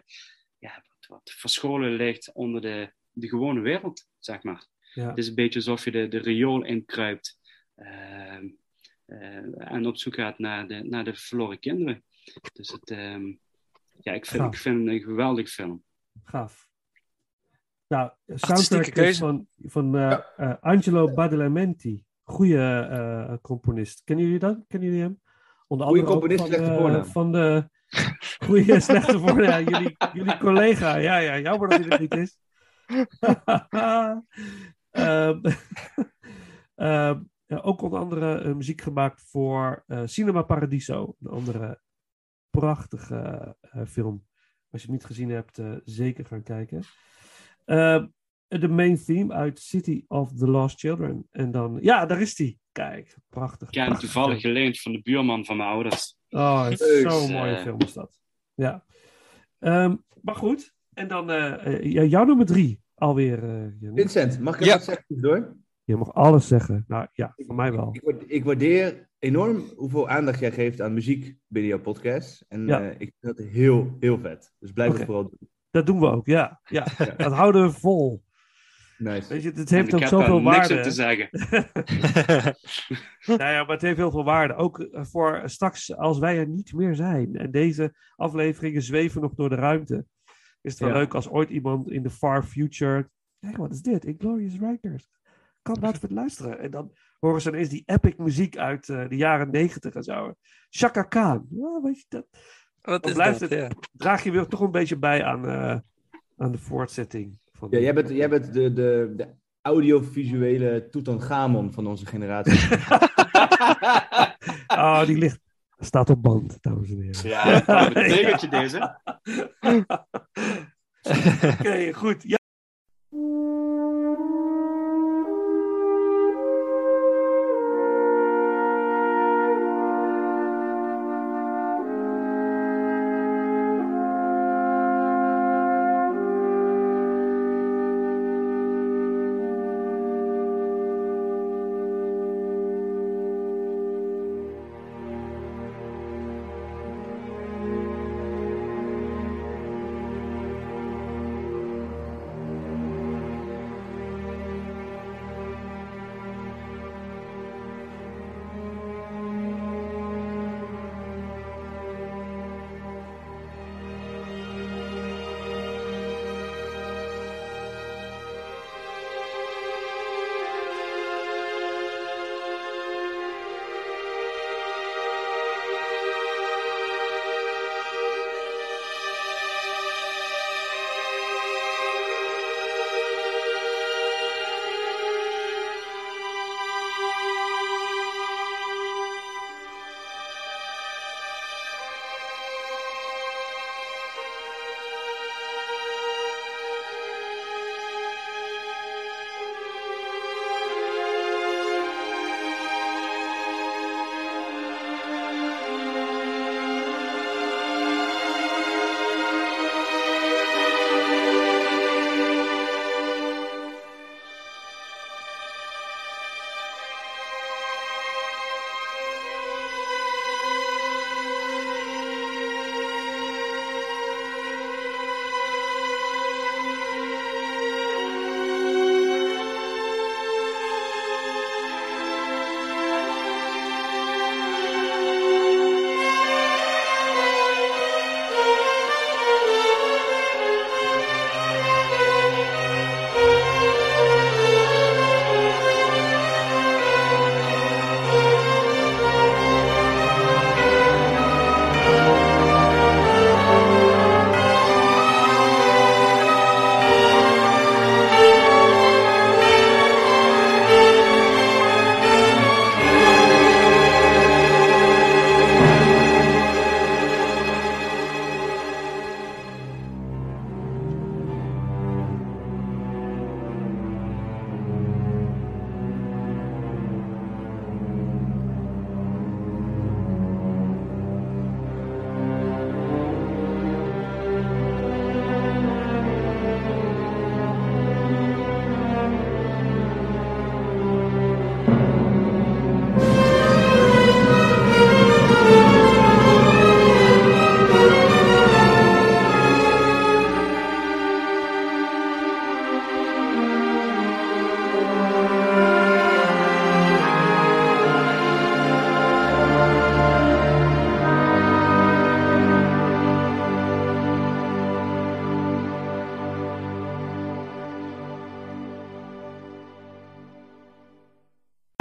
G: ja, wat, wat verscholen ligt onder de, de gewone wereld, zeg maar.
E: Ja.
G: Het is een beetje alsof je de, de riool inkruipt ehm, eh, en op zoek gaat naar de, naar de verloren kinderen. Dus het, ehm, ja, ik vind,
E: Gaaf.
G: ik vind het een geweldig film.
E: Gaaf. Nou, soundtrack is van, van eh, eh, Angelo Badalamenti. Goeie eh, componist. Kennen jullie dat? Kennen jullie hem? Onder
O: Goeie
E: andere
O: componist,
E: van,
O: slechte voornaam.
E: Van de goede slechte voornaam. jullie, jullie collega. Ja, ja, jammer dat hij er niet is. Ehm, ehm, ook onder andere eh, muziek gemaakt voor eh, Cinema Paradiso. Een andere prachtige eh, film. Als je hem niet gezien hebt, zeker gaan kijken. Ehm, de main theme uit City of the Lost Children. En dan, ja, daar is die. Kijk, prachtig.
G: Ja, en
E: prachtig
G: toevallig geleend van de buurman van mijn ouders.
E: Oh, zo'n mooie film is dat. Ja. Maar goed. En dan ja, jouw nummer drie alweer. eh.
O: Vincent, mag ik even wat zeggen door?
E: Je mag alles zeggen. Nou ja, voor mij wel.
O: Ik, waard- ik waardeer enorm hoeveel aandacht jij geeft aan muziek binnen jouw podcast. En
E: Ja.
O: eh, ik vind dat heel, heel vet. Dus blijf
E: Oké.
O: het vooral doen.
E: Dat doen we ook, ja. ja. Dat houden we vol.
O: Nice.
E: Weet je, het heeft
G: ik
E: ook
G: heb
E: zoveel
G: niks
E: waarde.
G: op te zeggen.
E: nou ja, maar het heeft heel veel waarde. Ook eh, voor straks als wij er niet meer zijn. En deze afleveringen zweven nog door de ruimte. Is het wel
O: Ja.
E: leuk als ooit iemand in de far future... Kijk, wat is dit? Inglorious Rankers. Kan laten we het luisteren. En dan horen ze ineens die epic muziek uit eh, de jaren negentig en zo. Chaka Khan. Ja, weet je, dat,
F: Wat
E: dan
F: is
E: blijft
F: dat?
E: het,
F: Ja.
E: draag je weer toch een beetje bij aan, eh, aan de voortzetting. Van
O: Ja, jij bent, jij bent de, de, de audiovisuele Tutankhamon van onze generatie.
E: Oh, die ligt... Staat op band, dames en heren.
G: Ja, dat betekent je deze.
E: Oké, goed. Ja.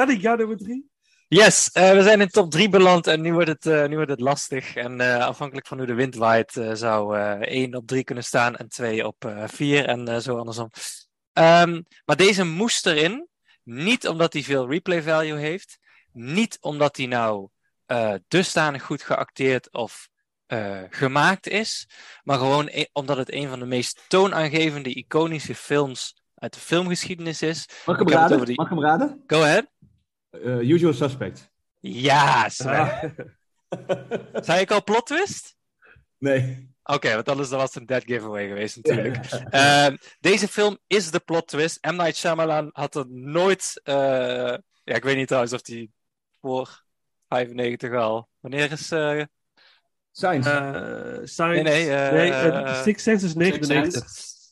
E: Eddie, jouw nummer drie?
F: Yes, eh, we zijn in top 3 beland en nu wordt het, eh, nu wordt het lastig. En eh, afhankelijk van hoe de wind waait, eh, zou eh 1 op 3 kunnen staan en 2 op 4 en eh, zo andersom. Ehm, maar deze moest erin, niet omdat hij veel replay value heeft, niet omdat hij nou eh, dusdanig goed geacteerd of eh, gemaakt is, maar gewoon e- omdat het een van de meest toonaangevende, iconische films uit de filmgeschiedenis is.
H: Mag ik hem raden?
F: die-
H: Mag ik hem raden?
F: Go ahead.
H: Eh, usual Suspect.
F: Ja, Sven. Zei ik al plot twist?
H: Nee.
F: Oké, want anders was het een dead giveaway geweest natuurlijk. Ehm, deze film is de plot twist. M. Night Shyamalan had er nooit... eh, ja, ik weet niet trouwens of hij voor 95 al... Wanneer is... eh
H: Science.
E: Eh, Science.
F: Nee, nee, eh,
E: nee eh, Six Sense is 99.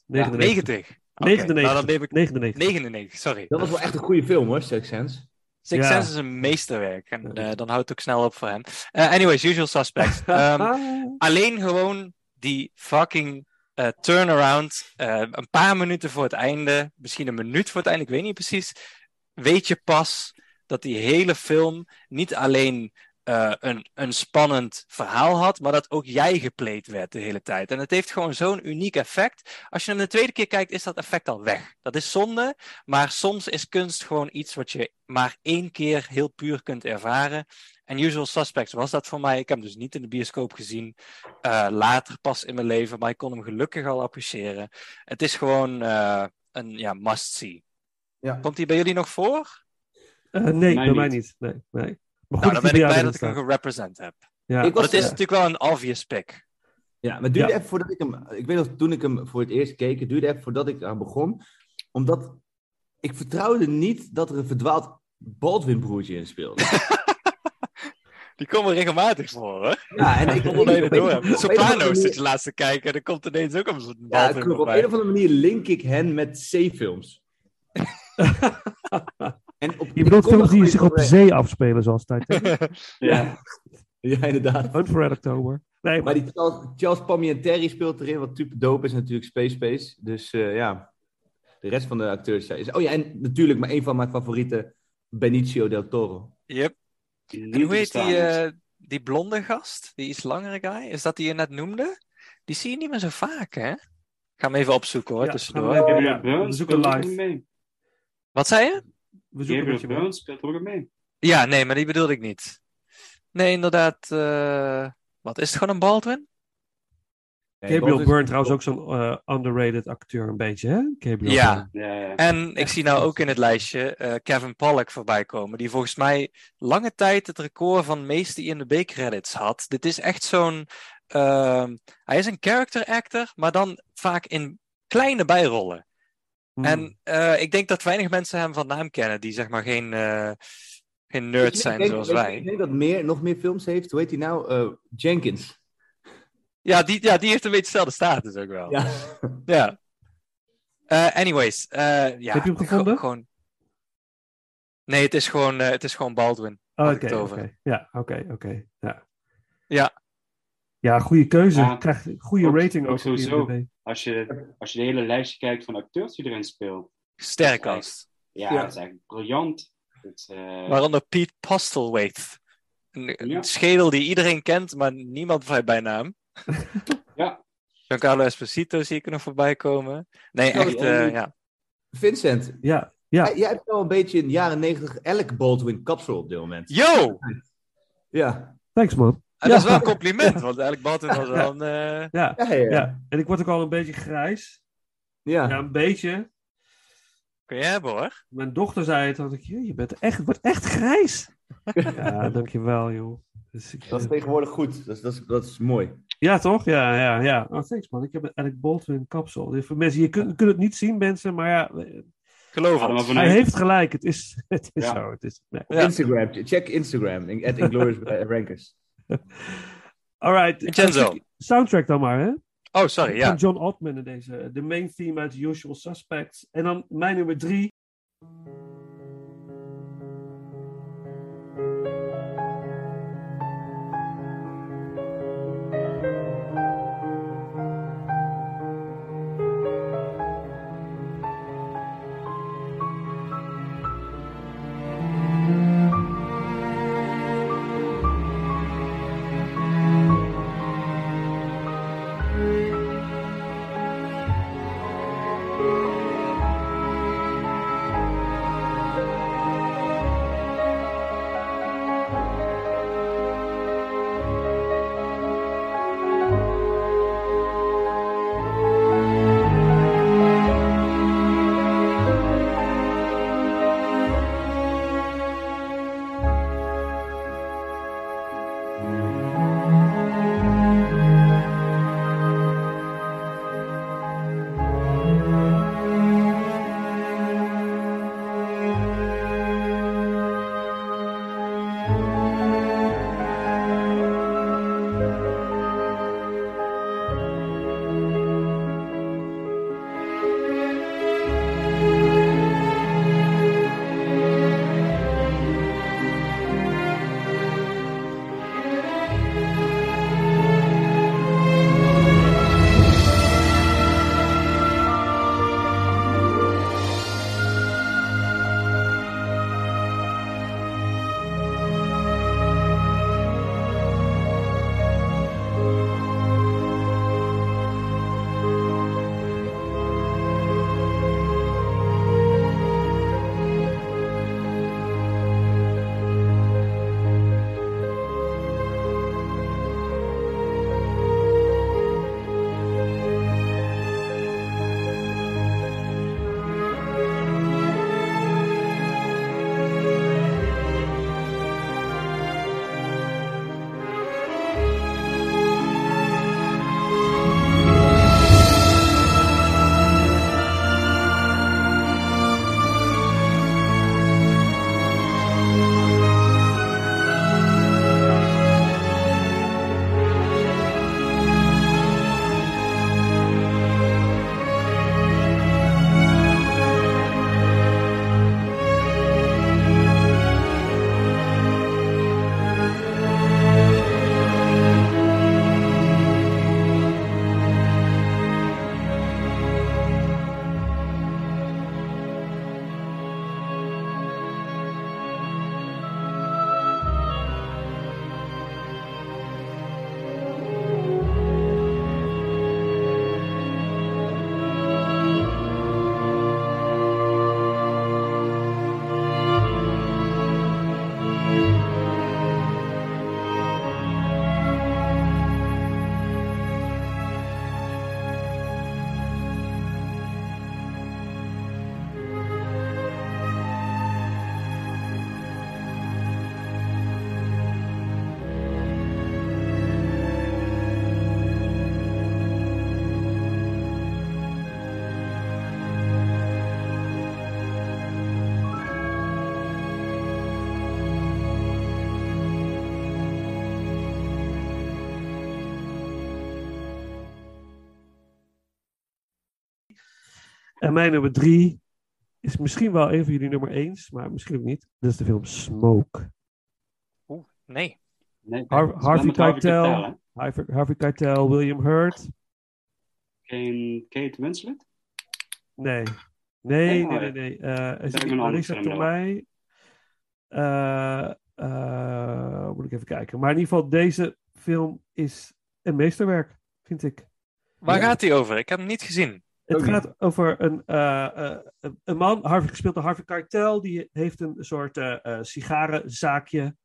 F: Ja, 90. Oké,
E: 99.
F: nou, dan neem ik
E: 99.
F: 99, sorry.
H: Dat was wel echt een goede film hoor, Six Sense.
F: Six. Sense is een meesterwerk. En eh, dan houdt het ook snel op voor hem. Eh, anyways, Usual Suspects. Ehm, alleen gewoon die fucking eh, turnaround. een paar minuten voor het einde. Misschien een minuut voor het einde. Ik weet niet precies. Weet je pas dat die hele film niet alleen eh, een, een spannend verhaal had, maar dat ook jij gepleed werd de hele tijd. En het heeft gewoon zo'n uniek effect. Als je hem de tweede keer kijkt, is dat effect al weg. Dat is zonde, maar soms is kunst gewoon iets wat je maar één keer heel puur kunt ervaren. En Usual Suspects was dat voor mij. Ik heb hem dus niet in de bioscoop gezien. eh, later pas in mijn leven, maar ik kon hem gelukkig al appreciëren. Het is gewoon eh, een ja, must-see.
H: Ja.
F: Komt hij bij jullie nog voor?
E: Eh, nee,
H: Mij
E: bij
H: niet.
E: mij niet. Nee, nee. Maar
F: nou, dan
E: dat
F: ben ik blij
E: bij
F: dat ik hem gerepresent heb.
E: Ja.
H: Ik was,
F: het is natuurlijk wel een obvious pick.
H: Ja, maar het duurde
E: Ja.
H: even voordat ik hem... Ik weet nog, toen ik hem voor het eerst keek, het duurde even voordat ik aan begon. Omdat ik vertrouwde niet dat er een verdwaald Baldwin-broertje in speelde.
F: Die komen regelmatig voor, hoor.
H: Ja, en ik-
F: Zonder dat je
H: ik-
F: het door Sopranos zit je laatst te kijken en er komt ineens ook een soort
H: Ja,
F: Baldwin
H: klopt. op een of andere manier link ik hen met C-films. en op,
E: Je bedoelt films die zich op zee afspelen, zoals Titanic.
H: Ja. ja, inderdaad.
E: Hunt for Red October. Nee,
H: Maar die Charles, Charles speelt erin, wat super dope is natuurlijk Space Space. Dus eh, ja, de rest van de acteurs zijn... is- Oh ja, en natuurlijk maar een van mijn favorieten, Benicio del Toro.
F: Yep. En hoe heet die, eh, die blonde gast? Die iets langere guy? Is dat die je net noemde? Die zie je niet meer zo vaak, hè? Ik ga hem even opzoeken hoor,
E: Ja,
F: tussendoor.
E: ja,
G: Brown
E: we zoeken live.
F: Wat zei je?
E: We zoeken
G: Gabriel
E: je mee.
G: Brown speelt ook mee.
F: Ja, nee, maar die bedoelde ik niet. Nee, inderdaad. eh, wat is het gewoon een Baldwin?
H: Nee,
E: Gabriel
H: Baldwin-
E: Byrne trouwens ook zo'n eh, underrated acteur een beetje, hè? Gabriel
F: Ja.
G: Ja, ja.
F: En ik zie nou ook in het lijstje eh, Kevin Pollak voorbij komen, die volgens mij lange tijd het record van meeste IMDb-credits had. Dit is echt zo'n. ehm, hij is een character actor, maar dan vaak in kleine bijrollen.
E: Hmm.
F: En eh, ik denk dat weinig mensen hem van naam kennen, die zeg maar geen, eh, geen nerds zijn
H: denk-
F: zoals
H: ik-
F: wij.
H: Ik denk dat meer, nog meer films heeft. Hoe heet hij nou? Eh, Jenkins.
F: Ja die, ja, die heeft een beetje dezelfde status ook wel.
H: Ja.
F: Ja. Eh, anyways, eh, ja.
E: Heb je hem gevonden?
F: gewoon... Nee, het is gewoon, eh, het is gewoon Baldwin.
E: Oh, Oké. Ja, oké, oké. Ja.
F: Ja.
E: Ja, goede keuze.
G: Ja.
E: Krijgt een goede rating
G: ook sowieso. Als je, als je de hele lijstje kijkt van acteurs die erin speelt.
F: Cast.
G: Ja,
H: Ja.
G: dat is eigenlijk briljant. Het, eh,
F: Waaronder Pete Postlethwaite. Een, een
G: Ja.
F: schedel die iedereen kent, maar niemand bij bij naam.
G: Ja.
F: Giancarlo Esposito zie ik er nog voorbij komen. Nee, echt, eh, ja.
H: Vincent,
E: Ja, ja.
H: jij, jij hebt wel een beetje in de jaren negentig elk Baldwin kapsel op dit moment.
F: Yo!
H: Ja.
E: Thanks, man.
F: En
E: Ja.
F: dat is wel een compliment, want eigenlijk Baldwin was wel een... eh,
E: Ja,
H: Ja, ja, ja.
E: ja. En ik word ook al een beetje grijs.
H: Ja.
E: Ja, een beetje.
F: Kun je hebben hoor.
E: Mijn dochter zei het, dat ik, "Jee, je bent echt, wordt echt grijs. ja, dankjewel, joh. Dus ik,
H: Dat is
E: eh,
H: tegenwoordig goed. Dat is, dat is, dat is mooi.
E: ja, toch? Ja, ja, ja. Oh, thanks, man. Ik heb een Alec Baldwin kapsel. Dus Voor mensen, je kunt, kunt het niet zien, mensen, maar ja, eh,
F: Geloof
G: vanuit.
E: hij heeft gelijk. Het is, het is
G: Ja.
E: zo. Het is, nee.
H: Instagram. Check Instagram. in- At Inglourious Rankers.
E: Alright.
F: Vincenzo.
E: Soundtrack dan maar, hè?
F: Oh, sorry, ja.
E: Van John Ottman in deze. De main theme uit The Usual Suspects. En dan mijn nummer drie. Mijn nummer drie is misschien wel een van jullie nummer eens, maar misschien ook niet. Dat is de film Smoke.
F: Oeh, nee.
G: Nee,
E: Har- Harvey
G: Keitel,
E: Harvey, Harvey Keitel, William Hurt.
G: Geen Kate Winslet?
E: Nee. Nee,
G: Oh,
E: nee,
G: ja.
E: nee, nee. Eh, is het
G: een andere
E: Marisa. Tomei? Eh, eh, moet ik even kijken. Maar in ieder geval, deze film is een meesterwerk, vind ik.
F: Waar
E: Ja.
F: gaat hij over? Ik heb hem niet gezien.
E: Het gaat over een, eh, eh, een- man, Harvey, gespeeld door Harvey Keitel, die heeft een soort eh, sigarenzaakje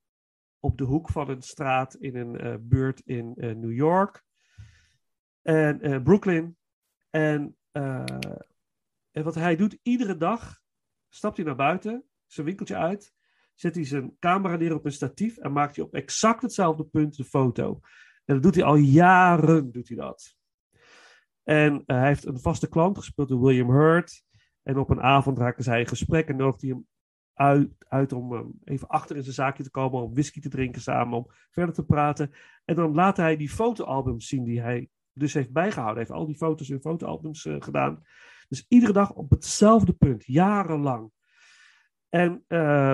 E: op de hoek van een straat in een buurt in New York. En Brooklyn. En, en wat hij doet, iedere dag stapt hij naar buiten, zijn winkeltje uit, zet hij zijn camera neer op een statief en maakt hij op exact hetzelfde punt de foto. En dat doet hij al jaren, doet hij dat. En eh, hij heeft een vaste klant, gespeeld door William Hurt. En op een avond raakten zij in gesprek en nodigde hij hem uit, uit om eh, even achter in zijn zaakje te komen, om whisky te drinken samen, om verder te praten. En dan laat hij die fotoalbums zien die hij dus heeft bijgehouden. Hij heeft al die foto's in fotoalbums eh, gedaan. Dus iedere dag op hetzelfde punt, jarenlang. En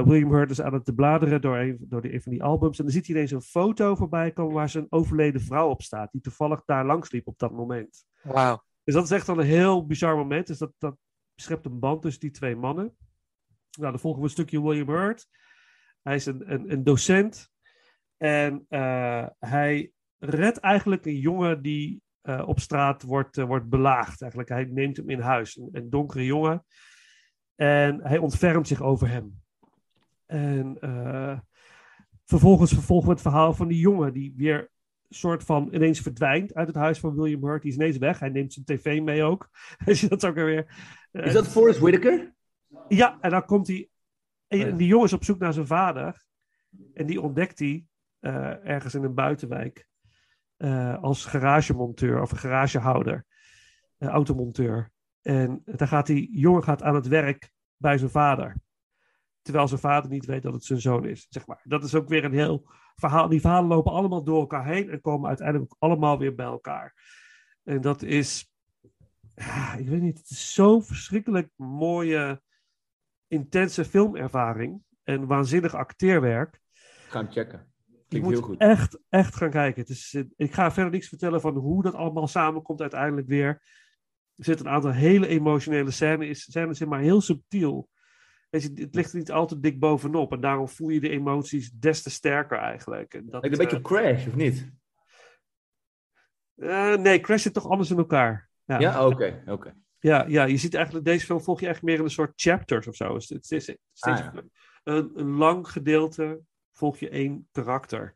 E: William Hurt is aan het te bladeren door, een, door een van die albums. En dan ziet hij ineens een foto voorbij komen waar zijn overleden vrouw op staat. Die toevallig daar langs liep op dat moment.
F: Wauw.
E: Dus dat is echt een heel bizar moment. Dus dat, dat schept een band tussen die twee mannen. Nou, dan volgen we een stukje William Hurt. Hij is een, een, een docent. En eh, hij redt eigenlijk een jongen die eh, op straat wordt, eh, wordt belaagd. Eigenlijk, hij neemt hem in huis. Een, een donkere jongen. En hij ontfermt zich over hem. En vervolgens vervolgen we het verhaal van die jongen die weer soort van ineens verdwijnt uit het huis van William Hurt. Die is ineens weg. Hij neemt zijn tv mee ook. Dat ook weer. eh,
O: Is dat Forrest Whitaker?
E: ja, en dan komt hij. En
O: Oh
E: die jongen is op zoek naar zijn vader. En die ontdekt hij eh, ergens in een buitenwijk. eh, als garagemonteur of een garagehouder. eh, automonteur. En dan gaat die jongen gaat aan het werk bij zijn vader. Terwijl zijn vader niet weet dat het zijn zoon is. Zeg maar. Dat is ook weer een heel verhaal. Die verhalen lopen allemaal door elkaar heen en komen uiteindelijk allemaal weer bij elkaar. En dat is. ik weet niet, het is zo'n verschrikkelijk mooie, intense filmervaring. En waanzinnig acteerwerk.
O: Gaan checken. Klinkt heel goed.
E: echt, echt gaan kijken. Het is, ik ga verder niks vertellen van hoe dat allemaal samenkomt uiteindelijk weer. Er zitten een aantal hele emotionele scènes, scènes in, maar heel subtiel. Weet je, het ligt er niet altijd dik bovenop. En daarom voel je de emoties des te sterker eigenlijk. En dat,
O: een beetje op Crash, of niet?
E: eh, eh, nee, Crash zit toch anders in elkaar. Ja,
O: Ja, oké. oké.
E: Ja, ja, je ziet eigenlijk, deze film volg je echt meer in een soort chapters of zo. Het is, het is
O: Ah, ja.
E: een, een lang gedeelte volg je één karakter.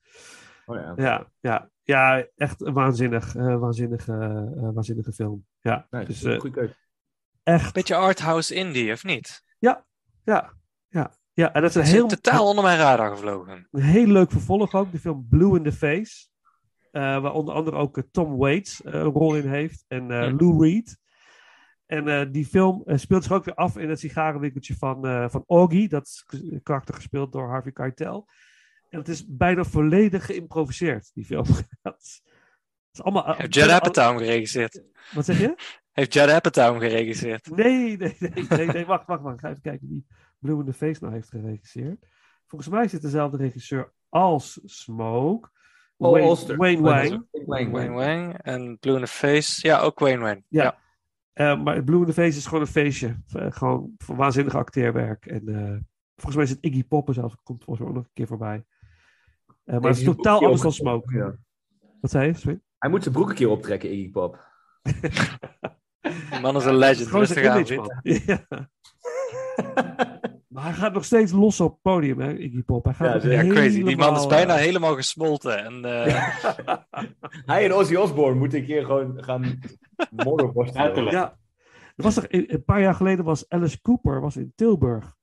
O: Oh, ja.
E: Ja, ja, ja, echt een waanzinnig, eh, waanzinnige, eh, waanzinnige film. Ja, dus
O: goeie-
E: eh,
O: goeie keuze.
E: echt.
F: Beetje arthouse indie, of niet?
E: Ja, ja, ja. Ja, en dat is een heel,
F: totaal onder mijn radar gevlogen.
E: een heel leuk vervolg ook. De film Blue in the Face. eh, waar onder andere ook eh, Tom Waits eh, een rol in heeft. En
F: Ja.
E: Lou Reed. En die film speelt zich ook weer af in het sigarenwinkeltje van, van Augie. Dat is karakter gespeeld door Harvey Keitel. En het is bijna volledig geïmproviseerd, die film. dat is, allemaal...
F: Judd Apatow geregisseerd?
E: Wat zeg je?
F: Heeft Judd Apatow hem geregisseerd?
E: Nee, nee, nee, nee, nee, wacht, wacht, wacht. Ik ga even kijken wie Blue in the Face nou heeft geregisseerd. Volgens mij is het dezelfde regisseur als Smoke.
O: Paul
E: Wayne,
O: Auster.
E: Wayne
O: Oh,
E: Wang.
O: Wayne
F: Wayne Wang en Blue in the Face. Ja, ook Wayne Wang.
E: Ja. Eh, maar Blue in the Face is gewoon een feestje. Eh, gewoon waanzinnig acteerwerk. En eh, volgens mij is het Iggy Pop zelfs. Komt volgens mij ook nog een keer voorbij. Eh, maar het is
O: hij
E: totaal anders dan Smoke.
O: opgetrokken?
E: Wat zei je? Sven?
O: Hij moet zijn broek een keer optrekken, Iggy Pop.
F: Die man is een legend. Rustig aan,
E: image,
F: vriend.
E: man. Ja. maar hij gaat nog steeds los op het podium, hè, Iggy Pop. Hij gaat
O: Ja.
F: Ja, crazy. Die man is bijna
E: eh,
F: helemaal gesmolten. En, eh,
O: Hij en Ozzy Osbourne moeten een keer gewoon gaan.
G: Letterlijk.
E: Ja. Er was toch, een paar jaar geleden was Alice Cooper was in Tilburg.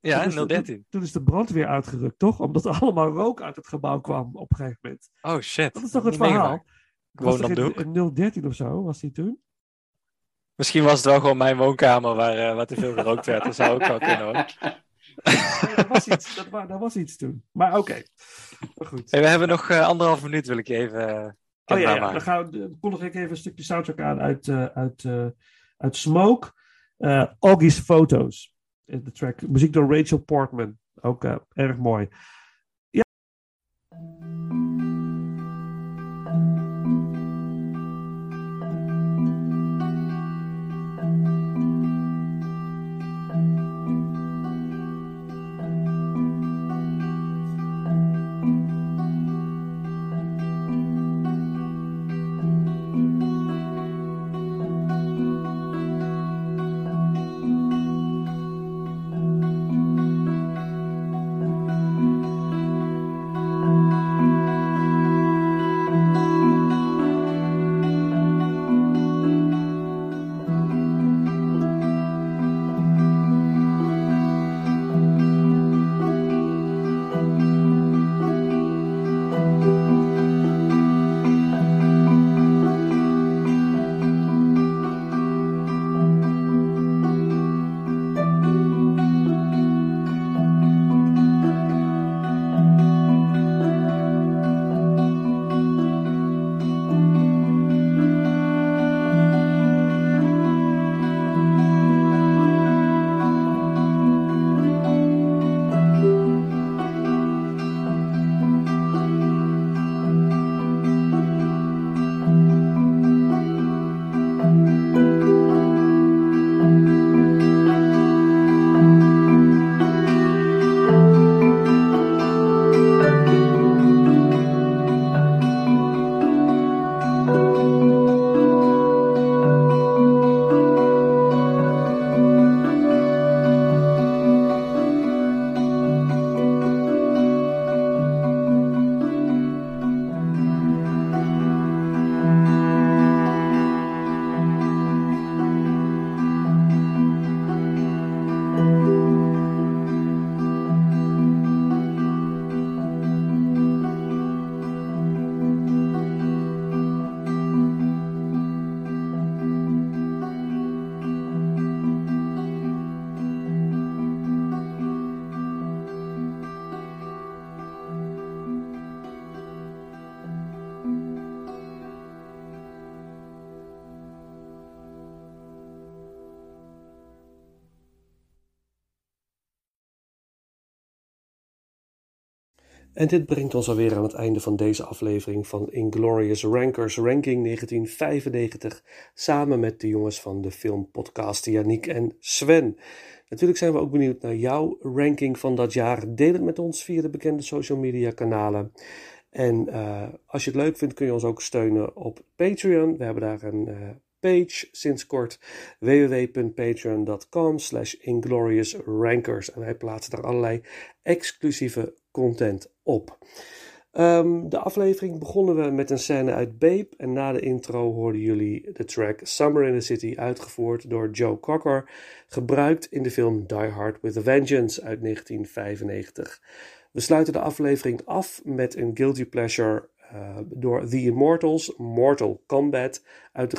F: ja,
E: Toen is de-
F: 013.
E: Toen is de brandweer uitgerukt, toch? Omdat er allemaal rook uit het gebouw kwam op een gegeven moment.
F: Oh shit.
E: Dat is toch het verhaal?
F: Gewoon
E: was in, in 013 of zo, was hij toen?
F: Misschien was het wel gewoon mijn woonkamer waar, waar te veel gerookt werd. Dat zou ook wel kunnen hoor.
E: Dat, was iets, dat, wa- dat was iets toen. Maar oké. Goed.
F: Hey, we hebben nog eh, anderhalf minuut, wil ik je even eh,
E: Oh ja, dan gaan we, kondig ik even een stukje soundtrack aan uit, uit Uit Smoke, Augie's Photos. Eh, De track, muziek door Rachel Portman. Ook erg mooi. En dit brengt ons alweer aan het einde van deze aflevering van Inglorious Rankers Ranking 1995. Samen met de jongens van de filmpodcast Yannick en Sven. Natuurlijk zijn we ook benieuwd naar jouw ranking van dat jaar. Deel het met ons via de bekende social media kanalen. En uh, als je het leuk vindt kun je ons ook steunen op Patreon. We hebben daar een uh, page sinds kort. www.patreon.com slash ingloriousrankers. En wij plaatsen daar allerlei exclusieve content op. Um, de aflevering begonnen we met een scène uit Babe en na de intro hoorden jullie de track Summer in the City uitgevoerd door Joe Cocker, gebruikt in de film Die Hard with a Vengeance uit 1995. We sluiten de aflevering af met een guilty pleasure uh, door The Immortals, Mortal Kombat, uit de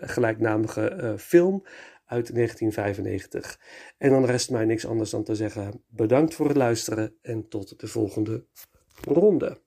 E: gelijknamige, uh, film uit 1995. En dan rest mij niks anders dan te zeggen: bedankt voor het luisteren en tot de volgende ronde.